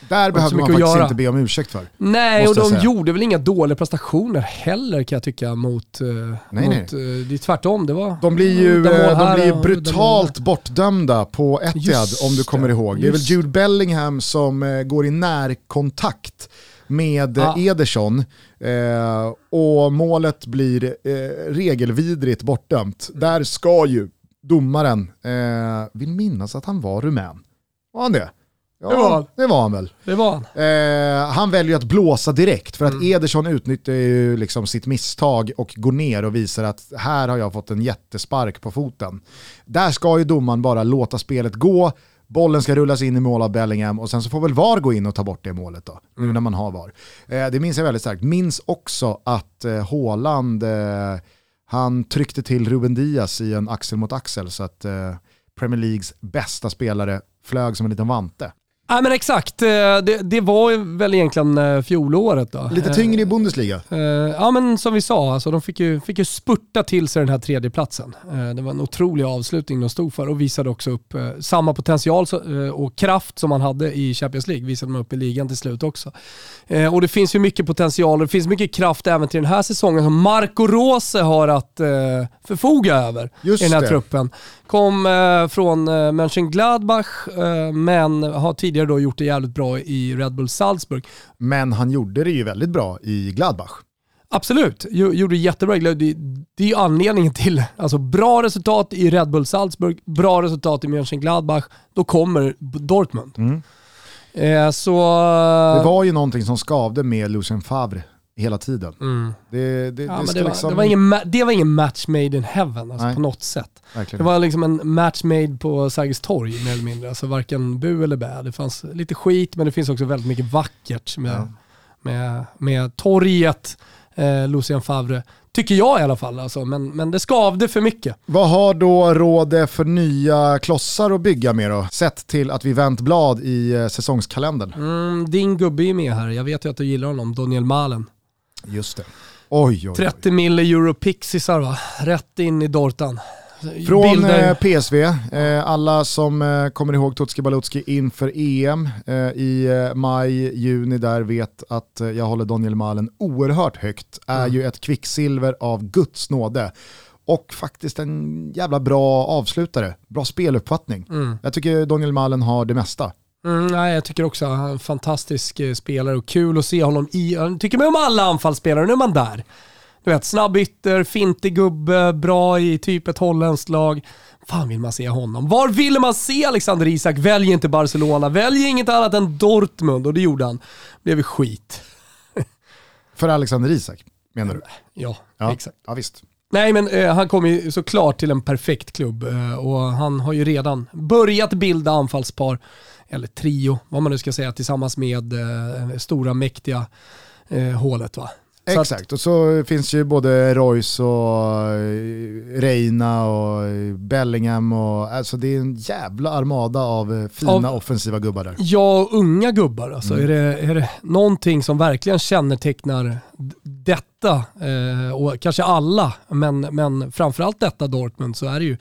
Där så behövde man faktiskt inte be om ursäkt för. Nej, och de gjorde väl inga dåliga prestationer heller kan jag tycka mot... eh, Nej, mot eh, det är tvärtom, det var... De blir ju, de blir ju brutalt bortdömda på Etihad om du kommer ihåg. Det är väl Jude Bellingham som går i närkontakt med Ja. Ederson eh, och målet blir eh, regelvidrigt bortdömt. Där ska ju domaren, eh, vill minnas att han var rumän. Var han det? Ja, Det var han. det var han väl. Det var han. Eh, han väljer att blåsa direkt för att Mm. Ederson utnyttjar ju liksom sitt misstag och går ner och visar att här har jag fått en jättespark på foten. Där ska ju domaren bara låta spelet gå, bollen ska rullas in i mål av Bellingham och sen så får väl VAR gå in och ta bort det målet då, nu Mm. när man har VAR. Eh, det minns jag väldigt starkt. Minns också att eh, Haaland, eh, han tryckte till Ruben Diaz i en axel mot axel så att eh, Premier Leagues bästa spelare flög som en liten vante. Nej men exakt, eh, det, det var väl egentligen eh, fjolåret då. Lite Eh, tyngre i Bundesliga. Ja men som vi sa, alltså, de fick ju, fick ju spurta till sig den här tredjeplatsen. Det var en otrolig avslutning de stod för och visade också upp samma potential och kraft som man hade i Champions League, visade de upp i ligan till slut också. Och det finns ju mycket potential och det finns mycket kraft även till den här säsongen som Marco Rose har att förfoga över Just i den här det. truppen. Kom från Mönchengladbach men har tidigare då gjort det jävligt bra i Red Bull Salzburg. Men han gjorde det ju väldigt bra i Gladbach. Absolut, Jo- gjorde jättebra. Det, det är ju anledningen till, alltså bra resultat i Red Bull Salzburg, bra resultat i Mönchengladbach, då kommer Dortmund. Eh, så... Det var ju någonting som skavde med Lucien Favre hela tiden. Mm. Det, det, Ja, det men ska det, var, liksom... det, var ingen, ma- det var ingen match made in heaven alltså, Nej. på något sätt. verkligen. Det var liksom en match made på Sergels torg mer eller mindre. Alltså varken bu eller bä. Det fanns lite skit men det finns också väldigt mycket vackert med, Ja. med, med torget, eh, Lucien Favre. Tycker jag i alla fall. Alltså. Men, men det skavde för mycket. Vad har då Råde för nya klossar att bygga med då? Sett till att vi vänt blad i eh, säsongskalendern. Mm, din gubbe är med här. Jag vet ju att du gillar honom, Daniel Malen. Just det. Oj, oj, oj. 30 mille euro pixisar va? Rätt in i Dortan. Från Bilder- eh, PSV, eh, alla som eh, kommer ihåg Tutski Balutski inför EM i maj, juni där vet att jag håller Daniel Malen oerhört högt. Är Mm. ju ett kvicksilver av Guds nåde. Och faktiskt en jävla bra avslutare, bra speluppfattning. Mm. Jag tycker Daniel Malen har det mesta. Mm, nej, jag tycker också att han är en fantastisk eh, spelare och kul att se honom i. Jag tycker mig om alla anfallsspelare, nu är man där. Du vet, snabb ytter, fintig gubbe, bra i typ ett holländskt lag. Fan vill man se honom? Var vill man se Alexander Isak? Välj inte Barcelona, välj inget annat än Dortmund och det gjorde han. Blev ju skit. För Alexander Isak, menar du? Ja, Ja, exakt. ja visst. Nej men eh, han kommer ju såklart till en perfekt klubb eh, och han har ju redan börjat bilda anfallspar, eller trio, vad man nu ska säga, tillsammans med eh, stora mäktiga eh, hålet va. Att- Exakt, och så finns ju både Royce och eh, Reina och eh, Bellingham och alltså det är en jävla armada av eh, fina Av- offensiva gubbar där. Ja, och unga gubbar. Alltså, Mm. är, det, är det någonting som verkligen kännetecknar detta, eh, och kanske alla, men, men framförallt detta Dortmund, så är det ju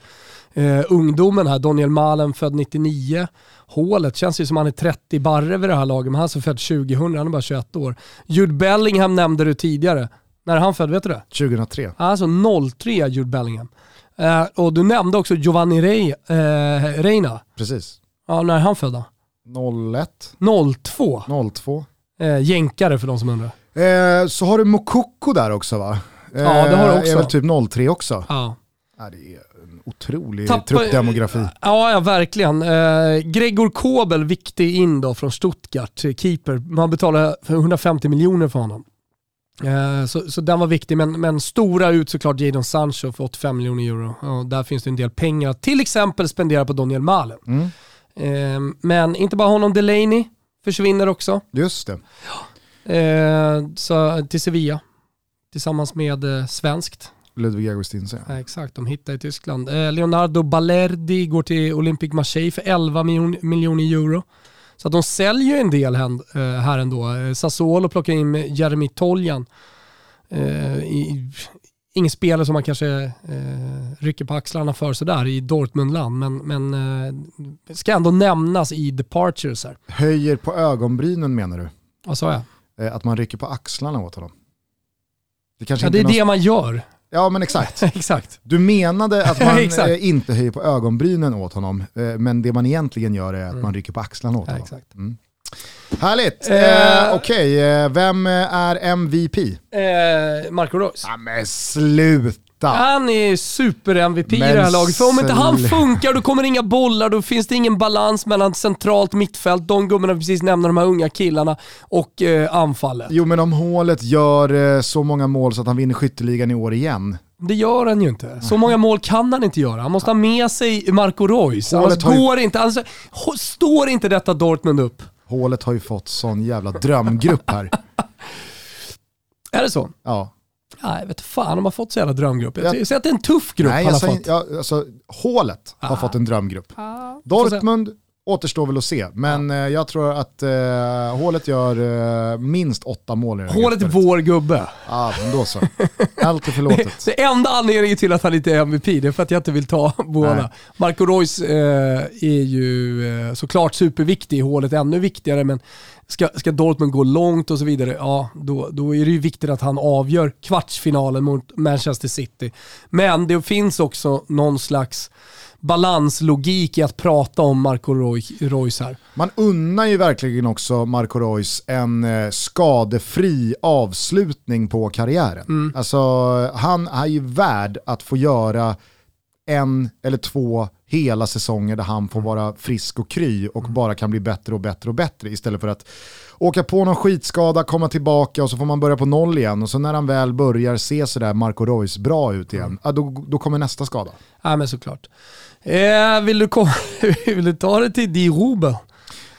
eh, ungdomen här. Daniel Malen född 99. Hålet känns ju som han är 30 barre vid det här laget, men han är så född 2000, han är bara 21 år. Jude Bellingham nämnde du tidigare. När är han född, vet du det? 2003. Alltså 03 Jude Bellingham. Eh, och du nämnde också Giovanni Rey, eh, Reina. Precis. Ja, när är han född då? 01. 02. 02. Eh, jänkare för de som undrar. Eh, så har du Mokoko där också va? Eh, Ja, det har du också. Är väl typ 03 också. Ja. Ja, det är otrolig Tappa- truppdemografi. Ja, ja verkligen. Eh, Gregor Kobel, viktig in då från Stuttgart, eh, keeper. Man betalar för 150 miljoner för honom. Eh, så, så den var viktig, men, men stora ut såklart Jadon Sancho för 85 miljoner euro. Och där finns det en del pengar att till exempel spendera på Daniel Malen. Mm. Eh, men inte bara honom, Delaney försvinner också. Just det. Eh, så, till Sevilla tillsammans med svenskt. Ludvig Augustinsson. Ja, exakt, de hittar i Tyskland. Eh, Leonardo Balerdi går till Olympic Marseille för 11 miljon, miljoner euro. Så att de säljer ju en del här, eh, här ändå. Eh, Sassuolo plockar in Jeremy Toljan. Eh, i, ingen spelare som man kanske eh, rycker på axlarna för sådär i Dortmundland, men, men eh, ska ändå nämnas i departures här. Höjer på ögonbrynen menar du? Vad sa jag? Eh, att man rycker på axlarna åt honom? Det kanske Ja, det är någon... det man gör. Ja men exakt. Exakt. Du menade att man eh, inte höjer på ögonbrynen åt honom, eh, men det man egentligen gör är att Mm. man rycker på axlarna åt Ja, honom. exakt. Mm. Härligt! Eh, Eh, Okej, eh, vem är MVP? Eh, Marco Reus. Ja men sluta! Han är super-MVP i det här laget. För om inte han funkar, då kommer det inga bollar, då finns det ingen balans mellan centralt mittfält, de gubbarna vi precis nämnde, de här unga killarna, och eh, anfallet. Jo men om hålet gör eh, så många mål så att han vinner skytteligan i år igen. Det gör han ju inte. Så många mål kan han inte göra. Han måste ha med sig Marco Reus. Hålet Annars ju- går inte, alltså, står inte detta Dortmund upp. Hålet har ju fått sån jävla drömgrupp här. Är det så? Ja. Nej, jag vet fan om har fått så jävla drömgrupp. Jag Ja. tycker att det är en tuff grupp Nej, han jag har säger, fått. ja, alltså, hålet har Ah. fått en drömgrupp. se. Dortmund återstår väl att se, men eh, jag tror att eh, hålet gör eh, minst åtta mål i Hålet är vår gubbe. Ja, men då så. Allt är förlåtet. Det enda anledningen till att han inte är MVP det är för att jag inte vill ta båda. Marco Reus eh, är ju eh, såklart superviktig i hålet, ännu viktigare, men ska, ska Dortmund gå långt och så vidare, ja då, då är det ju viktigt att han avgör kvartsfinalen mot Manchester City. Men det finns också någon slags balanslogik i att prata om Marco Reus- här. Man unnar ju verkligen också Marco Reus en eh, skadefri avslutning på karriären. Mm. Alltså, han är ju värd att få göra en eller två hela säsonger där han får vara frisk och kry och bara kan bli bättre och bättre och bättre istället för att åka på någon skitskada, komma tillbaka och så får man börja på noll igen och så när han väl börjar se sådär Marco Reus bra ut igen, ja, då, då kommer nästa skada. Ja men såklart. Eh, vill, du kom- vill du ta det till Di Ruber?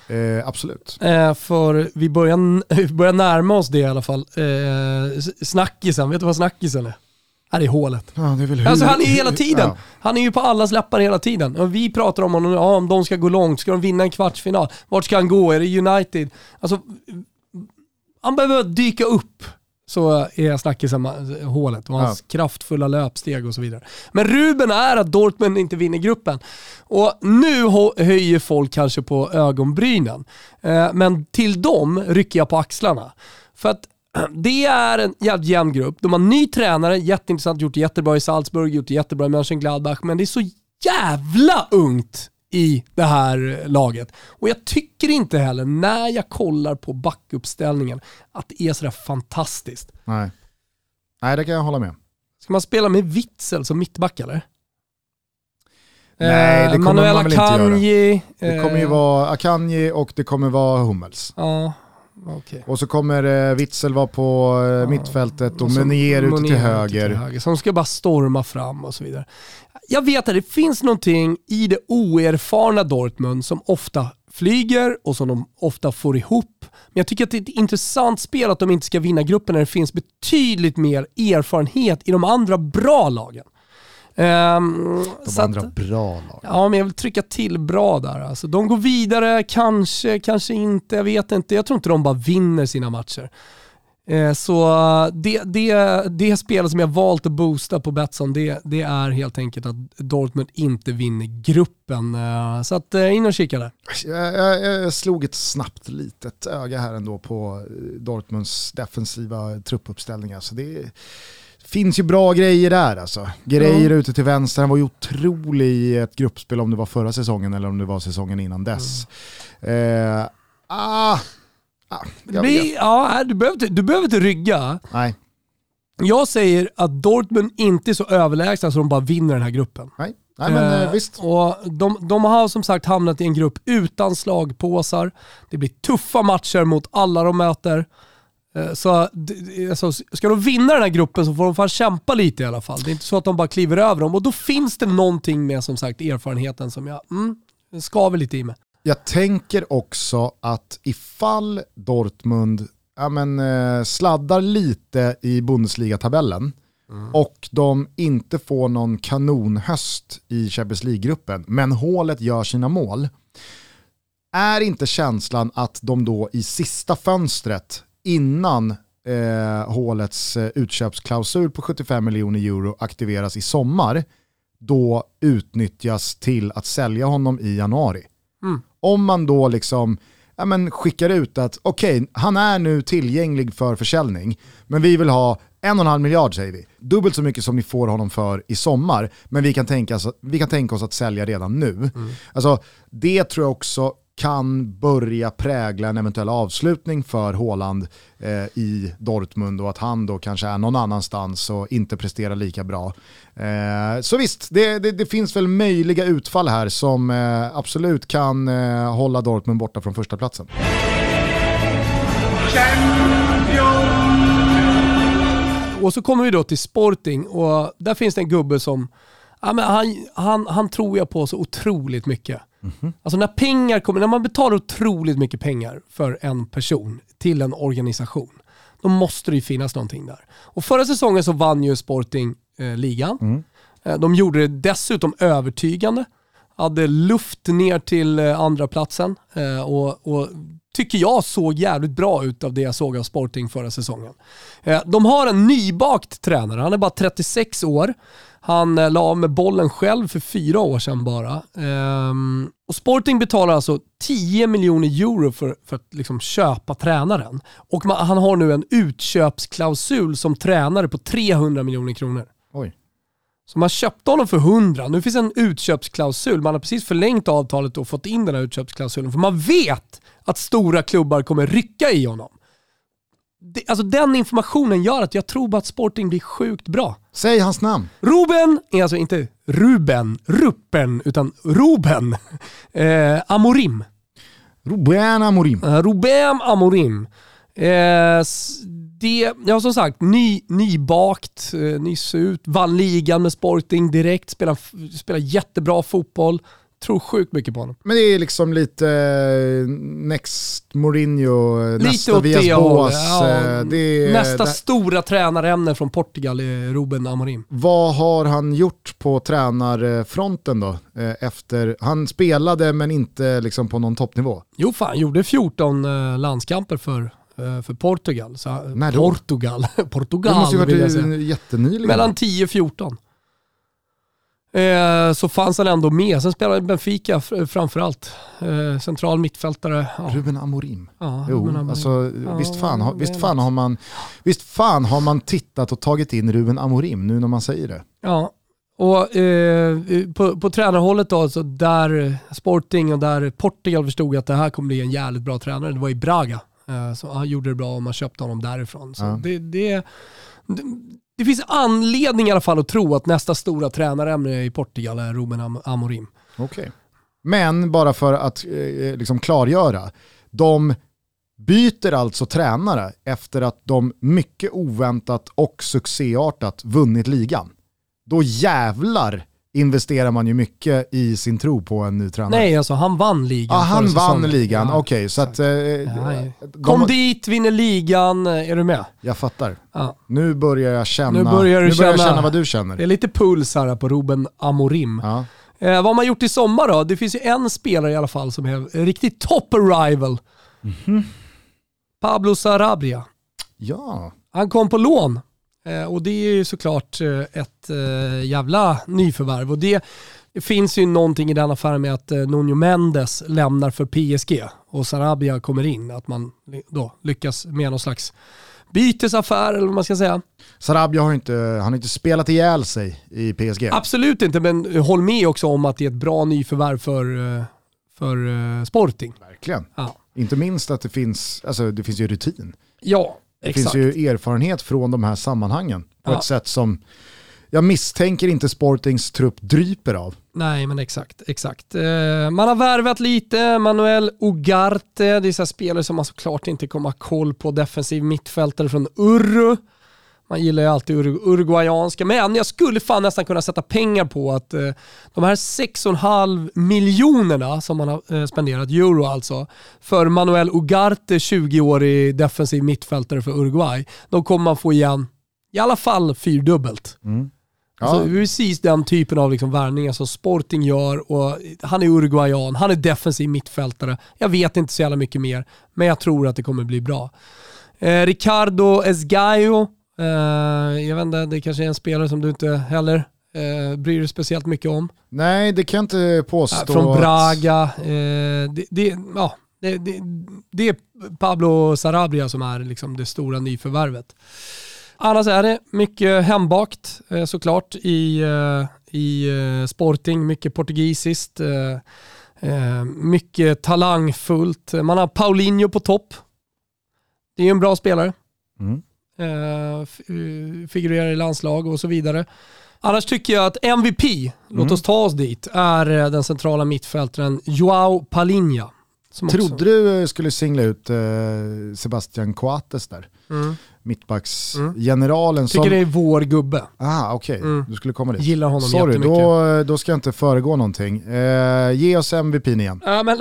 Eh, absolut. Eh, för vi börjar, vi börjar närma oss det i alla fall. Eh, snackisen, vet du vad snackisen är? Ja, det är hålet. Ja, det är väl hur, Alltså han är hela tiden. Ja. Han är ju på allas läppar hela tiden. Och vi pratar om honom, ja, om de ska gå långt, ska de vinna en kvartsfinal? Vart ska han gå? Är det United? Alltså, han behöver dyka upp så är snackisen hålet och hans kraftfulla löpsteg och så vidare. Men Ruben är att Dortmund inte vinner gruppen. Och nu höjer folk kanske på ögonbrynen. Eh, men till dem rycker jag på axlarna. För att det är en jävligt jämn grupp. De har ny tränare, jätteintressant, gjort det jättebra i Salzburg, gjort det jättebra i Mönchengladbach, men det är så jävla ungt i det här laget. Och jag tycker inte heller, när jag kollar på backuppställningen, att det är sådär fantastiskt. Nej. Nej, det kan jag hålla med. Ska man spela med Witzel som mittback eller? Nej, det Eh, kommer Manuel man väl inte göra. Akanji, Det kommer ju eh, vara Akanji och det kommer vara Hummels. Ja, okej. Och så kommer eh, Witzel vara på eh, mittfältet och så Meunier ute till höger. Som ska bara storma fram och så vidare. Jag vet att det finns någonting i det oerfarna Dortmund som ofta flyger och som de ofta får ihop. Men jag tycker att det är ett intressant spel att de inte ska vinna gruppen när det finns betydligt mer erfarenhet i de andra bra lagen. Ehm, De andra att- bra lag. Ja, men jag vill trycka till bra där. Alltså, de går vidare, kanske, kanske inte, jag vet inte. Jag tror inte de bara vinner sina matcher. Eh, så det, det, det spelet som jag valt att boosta på Betsson, det, det är helt enkelt att Dortmund inte vinner gruppen. Eh, så att eh, in och kika där. Jag, jag, jag slog ett snabbt litet öga här ändå på Dortmunds defensiva truppuppställningar. Så det finns ju bra grejer där alltså. Grejer mm. ute till vänster, han var ju otrolig i ett gruppspel om det var förra säsongen eller om det var säsongen innan dess. Mm. Eh, ah, ah, blir, ja, du, behöver inte, du behöver inte rygga. Nej. Jag säger att Dortmund inte är så överlägsna så de bara vinner den här gruppen. Nej. Nej, men, eh, eh visst. Och de, de, har som sagt hamnat i en grupp utan slagpåsar. Det blir tuffa matcher mot alla de möter. Eh, så alltså, ska de vinna den här gruppen så får de fan kämpa lite i alla fall. Det är inte så att de bara kliver över dem. Och då finns det någonting med som sagt erfarenheten som jag mm, skaver lite i mig. Jag tänker också att ifall Dortmund ja, men, eh, sladdar lite i Bundesliga-tabellen mm. och de inte får någon kanonhöst i Champions League-gruppen, men hålet gör sina mål, är inte känslan att de då i sista fönstret innan eh, hålets eh, utköpsklausul på 75 miljoner euro aktiveras i sommar, då utnyttjas till att sälja honom i januari. Mm. Om man då liksom ja, men skickar ut att okej, okay, han är nu tillgänglig för försäljning, men vi vill ha en och en halv miljard säger vi. Dubbelt så mycket som ni får honom för i sommar, men vi kan tänka oss, vi kan tänka oss att sälja redan nu. Mm. Alltså, det tror jag också kan börja prägla en eventuell avslutning för Håland eh, i Dortmund och att han då kanske är någon annanstans och inte presterar lika bra. Eh, så visst, det, det, det, finns väl möjliga utfall här som eh, absolut kan eh, hålla Dortmund borta från första platsen. Och så kommer vi då till Sporting och där finns det en gubbe som ja, men han, han, han tror jag på så otroligt mycket. Mm. Alltså när pengar kommer, när man betalar otroligt mycket pengar för en person till en organisation, då måste det ju finnas någonting där. Och förra säsongen så vann ju Sporting eh, ligan. Mm. Eh, de gjorde det dessutom övertygande. Hade luft ner till eh, andra platsen eh, och, och tycker jag såg jävligt bra ut av det jag såg av Sporting förra säsongen. Eh, de har en nybakt tränare, han är bara 36 år. Han eh, la av med bollen själv för fyra år sedan bara. Ehm, och Sporting betalar alltså 10 miljoner euro för, för att liksom köpa tränaren. Och man, han har nu en utköpsklausul som tränare på 300 miljoner kronor. Oj. Så man köpte honom för 100. Nu finns en utköpsklausul. Man har precis förlängt avtalet och fått in den här utköpsklausulen. För man vet att stora klubbar kommer rycka i honom det, alltså den informationen gör att jag tror att Sporting blir sjukt bra. Säg hans namn. Ruben, är alltså inte Ruben, Ruppen, utan Ruben eh, Amorim. Ruben Amorim. Uh, Ruben Amorim. Eh, det, ja som sagt, ny, nybakt, eh, nyss ut, vann ligan med Sporting direkt, spelar, spelar jättebra fotboll tror sjukt mycket på honom. Men det är liksom lite uh, Next Mourinho, lite nästa Villas Boas. Ja, uh, nästa det... stora tränarämne från Portugal är Ruben Amorim. Vad har han gjort på tränarfronten då? Efter, han spelade men inte liksom på någon toppnivå. Jo fan, gjorde 14 landskamper för för Portugal. Så? Portugal. Portugal det måste ju varit jättenyligen. Mellan 10-14 eh, så fanns han ändå med. Sen spelade Benfica framförallt. Eh, central mittfältare. Ja. Ruben Amorim. Ja, jo, Ruben Amorim. Alltså, ja, visst, fan, visst, fan har man, visst fan har man tittat och tagit in Ruben Amorim nu när man säger det. Ja, och eh, på, på tränarhållet då, så där Sporting och där Portugal förstod att det här kommer bli en jävligt bra tränare. Det var i Braga. Eh, så han gjorde det bra och man köpte honom därifrån. Så det, det, det finns anledning i alla fall att tro att nästa stora tränarämne i Portugal är Ruben Amorim. Okay. Men bara för att eh, eh, liksom klargöra, de byter alltså tränare efter att de mycket oväntat och succéartat vunnit ligan. Då jävlar investerar man ju mycket i sin tro på en ny tränare. Nej, alltså han vann ligan. Ja, han vann ligan, ja, okej. Okay, så att, eh, ja, Kom de... dit, vinner ligan, är du med? Jag fattar. Ja. Nu börjar jag känna, nu börjar, du nu börjar känna, jag känna vad du känner. Det är lite puls här på Ruben Amorim. Ja. Eh, vad har man gjort i sommar då? Det finns ju en spelare i alla fall som är riktigt top arrival. Mm -hmm. Pablo Sarabria. Ja. Han kom på lån och det är ju såklart eh, ett eh, jävla nyförvärv. Och det finns ju någonting i den affären med att Nuno Mendes lämnar för PSG. och Sarabia kommer in, att man då lyckas med någon slags bytesaffär eller vad man ska säga. Sarabia har inte, han har inte spelat ihjäl sig i PSG. Absolut inte, men håll med också om att det är ett bra nyförvärv för, eh, för Sporting. Verkligen. Ja. Inte minst att det finns, alltså det finns ju rutin. Ja, det exakt. finns ju erfarenhet från de här sammanhangen på ja. ett sätt som jag misstänker inte Sportings trupp dryper av. Nej, men exakt. exakt. Eh, man har värvat lite, Manuel Ugarte, det är så spelare som man såklart inte kommer ha koll på, defensiv mittfältare från Urru. Man gillar ju alltid uruguayanska, men jag skulle fan nästan kunna sätta pengar på att eh, de här 6,5 miljonerna som man har eh, spenderat, euro alltså, för Manuel Ugarte, 20-årig defensiv mittfältare för Uruguay, de kommer man få igen i alla fall fyrdubbelt. Mm. Ja. Alltså, precis den typen av liksom värvningar som Sporting gör och han är uruguayan, han är defensiv mittfältare. Jag vet inte så jävla mycket mer, men jag tror att det kommer bli bra. Eh, Ricardo Esgaio, jag vet inte, det kanske är en spelare som du inte heller eh, bryr dig speciellt mycket om. Nej, det kan jag inte påstå. Från Braga. Eh, det, det, ja, det, det, det, är Pablo Sarabia som är liksom det stora nyförvärvet. Annars är det mycket hembakt eh, såklart i, eh, i eh, Sporting, mycket portugisiskt, mycket talangfullt. Man har Paulinho på topp. Det är en bra spelare. Mm. Figurerar i landslag och så vidare. Annars tycker jag att MVP, mm. låt oss ta oss dit, är den centrala mittfältaren Joao Palinha. Trodde du skulle singla ut Sebastian Coates där? Mm mittbacksgeneralen. Mm. Tycker som... det är vår gubbe. Ah, okej. Okay. Mm. Du skulle komma dit. Gillar honom Sorry, då, då ska jag inte föregå någonting. Eh, ge oss MVP igen. Ja, men,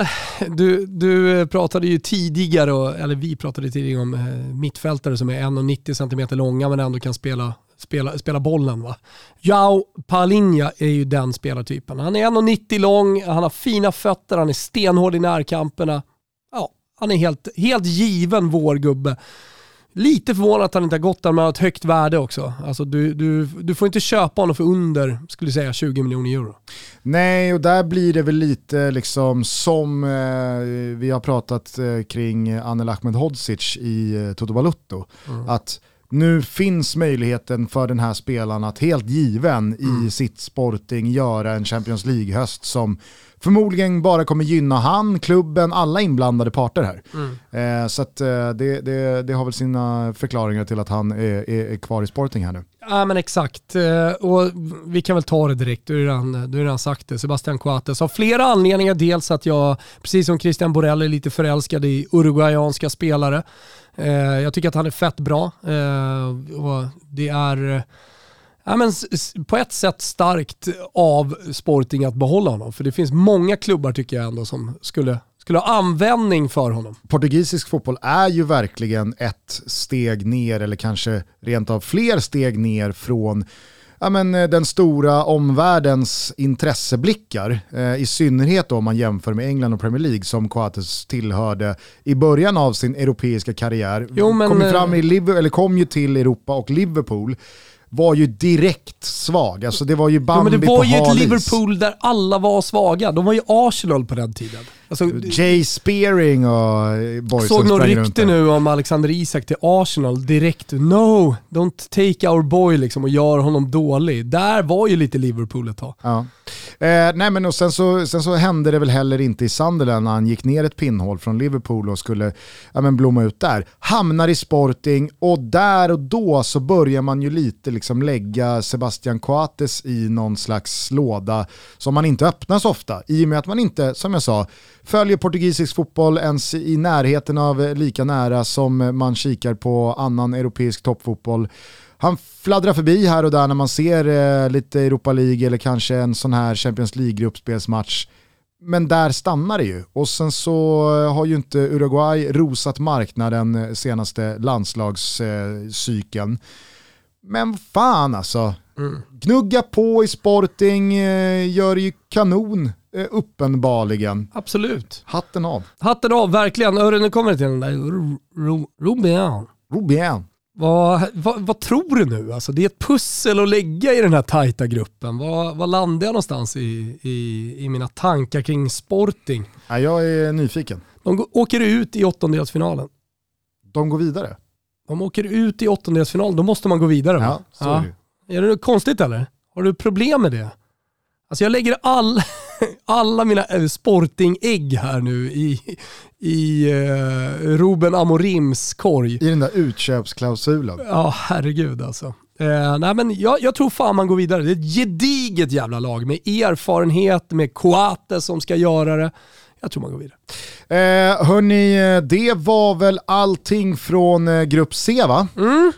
du, du pratade ju tidigare, eller vi pratade tidigare om eh, mittfältare som är 1,90 cm långa men ändå kan spela spela, spela bollen. Va? Jao Palinha är ju den spelartypen. Han är 1,90 lång, han har fina fötter, han är stenhård i närkamperna. Ja, han är helt, helt given vår gubbe. Lite förvånad att han inte har gått där, men har ett högt värde också. Alltså du, du, du får inte köpa honom för under, skulle säga, 20 miljoner euro. Nej, och där blir det väl lite liksom som eh, vi har pratat eh, kring Anel Ahmedhodzic i eh, Toto Balutto. Mm. Att nu finns möjligheten för den här spelaren att helt given mm. i sitt sporting göra en Champions League-höst som förmodligen bara kommer gynna han, klubben, alla inblandade parter här. Mm. Eh, så att, eh, det, det, det, har väl sina förklaringar till att han är, är, är, kvar i Sporting här nu. Ja men exakt, eh, och vi kan väl ta det direkt, du har redan, redan sagt det. Sebastian Coates av flera anledningar. Dels att jag, precis som Christian Borrell, är lite förälskad i uruguayanska spelare. Eh, jag tycker att han är fett bra. Eh, och det är ja, men på ett sätt starkt av Sporting att behålla honom. För det finns många klubbar tycker jag ändå som skulle, skulle ha användning för honom. Portugisisk fotboll är ju verkligen ett steg ner eller kanske rent av fler steg ner från ja, men, eh, den stora omvärldens intresseblickar. Eh, I synnerhet då om man jämför med England och Premier League som Coates tillhörde i början av sin europeiska karriär. Jo, men, kom, fram i eh, Liverpool, eller kom ju till Europa och Liverpool var ju direkt svag. Alltså det var ju Bambi ja, men Det var ju ett Liverpool där alla var svaga. De var ju Arsenal på den tiden. Alltså, Jay Spearing och boys Såg någon rykte nu om Alexander Isak till Arsenal direkt. No, don't take our boy liksom och gör honom dålig. Där var ju lite Liverpool ett tag. Ja. Eh, nej men och sen så, sen så hände det väl heller inte i Sunderland när han gick ner ett pinnhål från Liverpool och skulle ja, men blomma ut där. Hamnar i Sporting och där och då så börjar man ju lite liksom lägga Sebastian Coates i någon slags låda som man inte öppnar så ofta. I och med att man inte, som jag sa, följer portugisisk fotboll ens i närheten av lika nära som man kikar på annan europeisk toppfotboll. Han fladdrar förbi här och där när man ser eh, lite Europa League eller kanske en sån här Champions League-gruppspelsmatch. Men där stannar det ju. Och sen så eh, har ju inte Uruguay rosat marknaden eh, senaste landslagscykeln. Men fan alltså. Mm. Gnugga på i Sporting, eh, gör ju kanon uppenbarligen. Absolut. Hatten av. Hatten av, verkligen. Hörru, nu kommer det till den där Rubian. Rubian. Vad, vad, vad, tror du nu? Alltså, det är ett pussel att lägga i den här tajta gruppen. Vad, vad landar jag någonstans i, i, i mina tankar kring Sporting? Ja, jag är nyfiken. De åker ut i åttondelsfinalen. De går vidare. De åker ut i åttondelsfinalen, då måste man gå vidare. Va? Ja, så ja. är det. Är det konstigt eller? Har du problem med det? Alltså jag lägger all, alla mina äh, sporting-ägg här nu i, i uh, Ruben Amorims korg. I den där utköpsklausulen. Ja, herregud alltså. Uh, nej, men jag, jag, tror fan man går vidare. Det är ett gediget jävla lag med erfarenhet, med Coate som ska göra det. Jag tror man går vidare. Eh, hörni, det var väl allting från eh, grupp C va? Mm.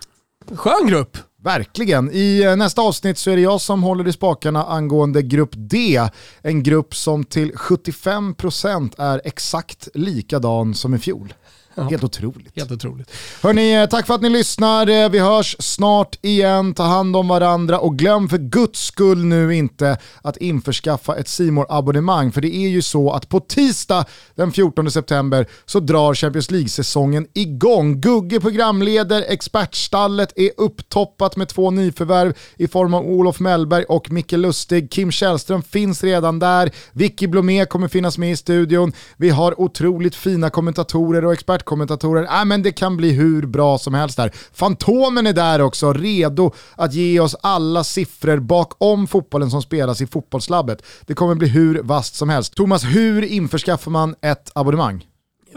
Skön grupp. Verkligen. I eh, nästa avsnitt så är det jag som håller i spakarna angående grupp D. En grupp som till 75% är exakt likadan som i fjol. Ja. Helt otroligt. Helt otroligt. Hörni, eh, tack för att ni lyssnar. Eh, vi hörs snart igen. Ta hand om varandra och glöm för guds skull nu inte att införskaffa ett simor abonnemang För det är ju så att på tisdag den 14 september så drar Champions League-säsongen igång. Gugge programleder, expertstallet är upptoppat med två nyförvärv i form av Olof Mellberg och Micke Lustig. Kim Källström finns redan där. Vicky Blomé kommer finnas med i studion. Vi har otroligt fina kommentatorer och experter expertkommentatorer. Äh, men det kan bli hur bra som helst där. Fantomen är där också, redo att ge oss alla siffror bakom fotbollen som spelas i fotbollslabbet. Det kommer bli hur vast som helst. Thomas, hur införskaffar man ett abonnemang?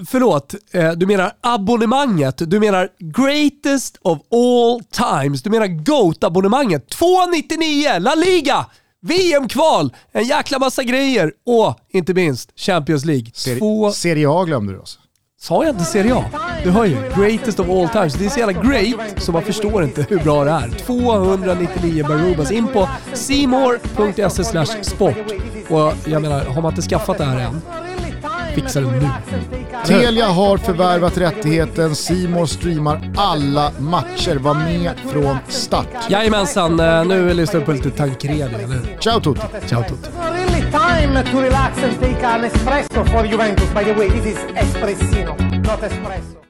Förlåt, eh, du menar abonnemanget. Du menar greatest of all times. Du menar GOAT-abonnemanget. 299 La Liga! VM-kval, en jäkla massa grejer och inte minst Champions League. Seri Två... Serie A glömde du oss. Sa jag inte Serie A? Du hör ju, greatest of all times. Det är så jävla great så man förstår inte hur bra det är. 299 Barubas. In på simor.se sport. Och jag menar, har man inte skaffat det här än, fixa det nu. Telia har förvärvat rättigheten, Simor streamar alla matcher. Var med från start. Jajamensan, eh, nu lyssnar vi på lite Tancredi, eller Ciao tutti! Ciao tutti! time to relax and take an espresso for Juventus. By the way, this is espressino, not espresso.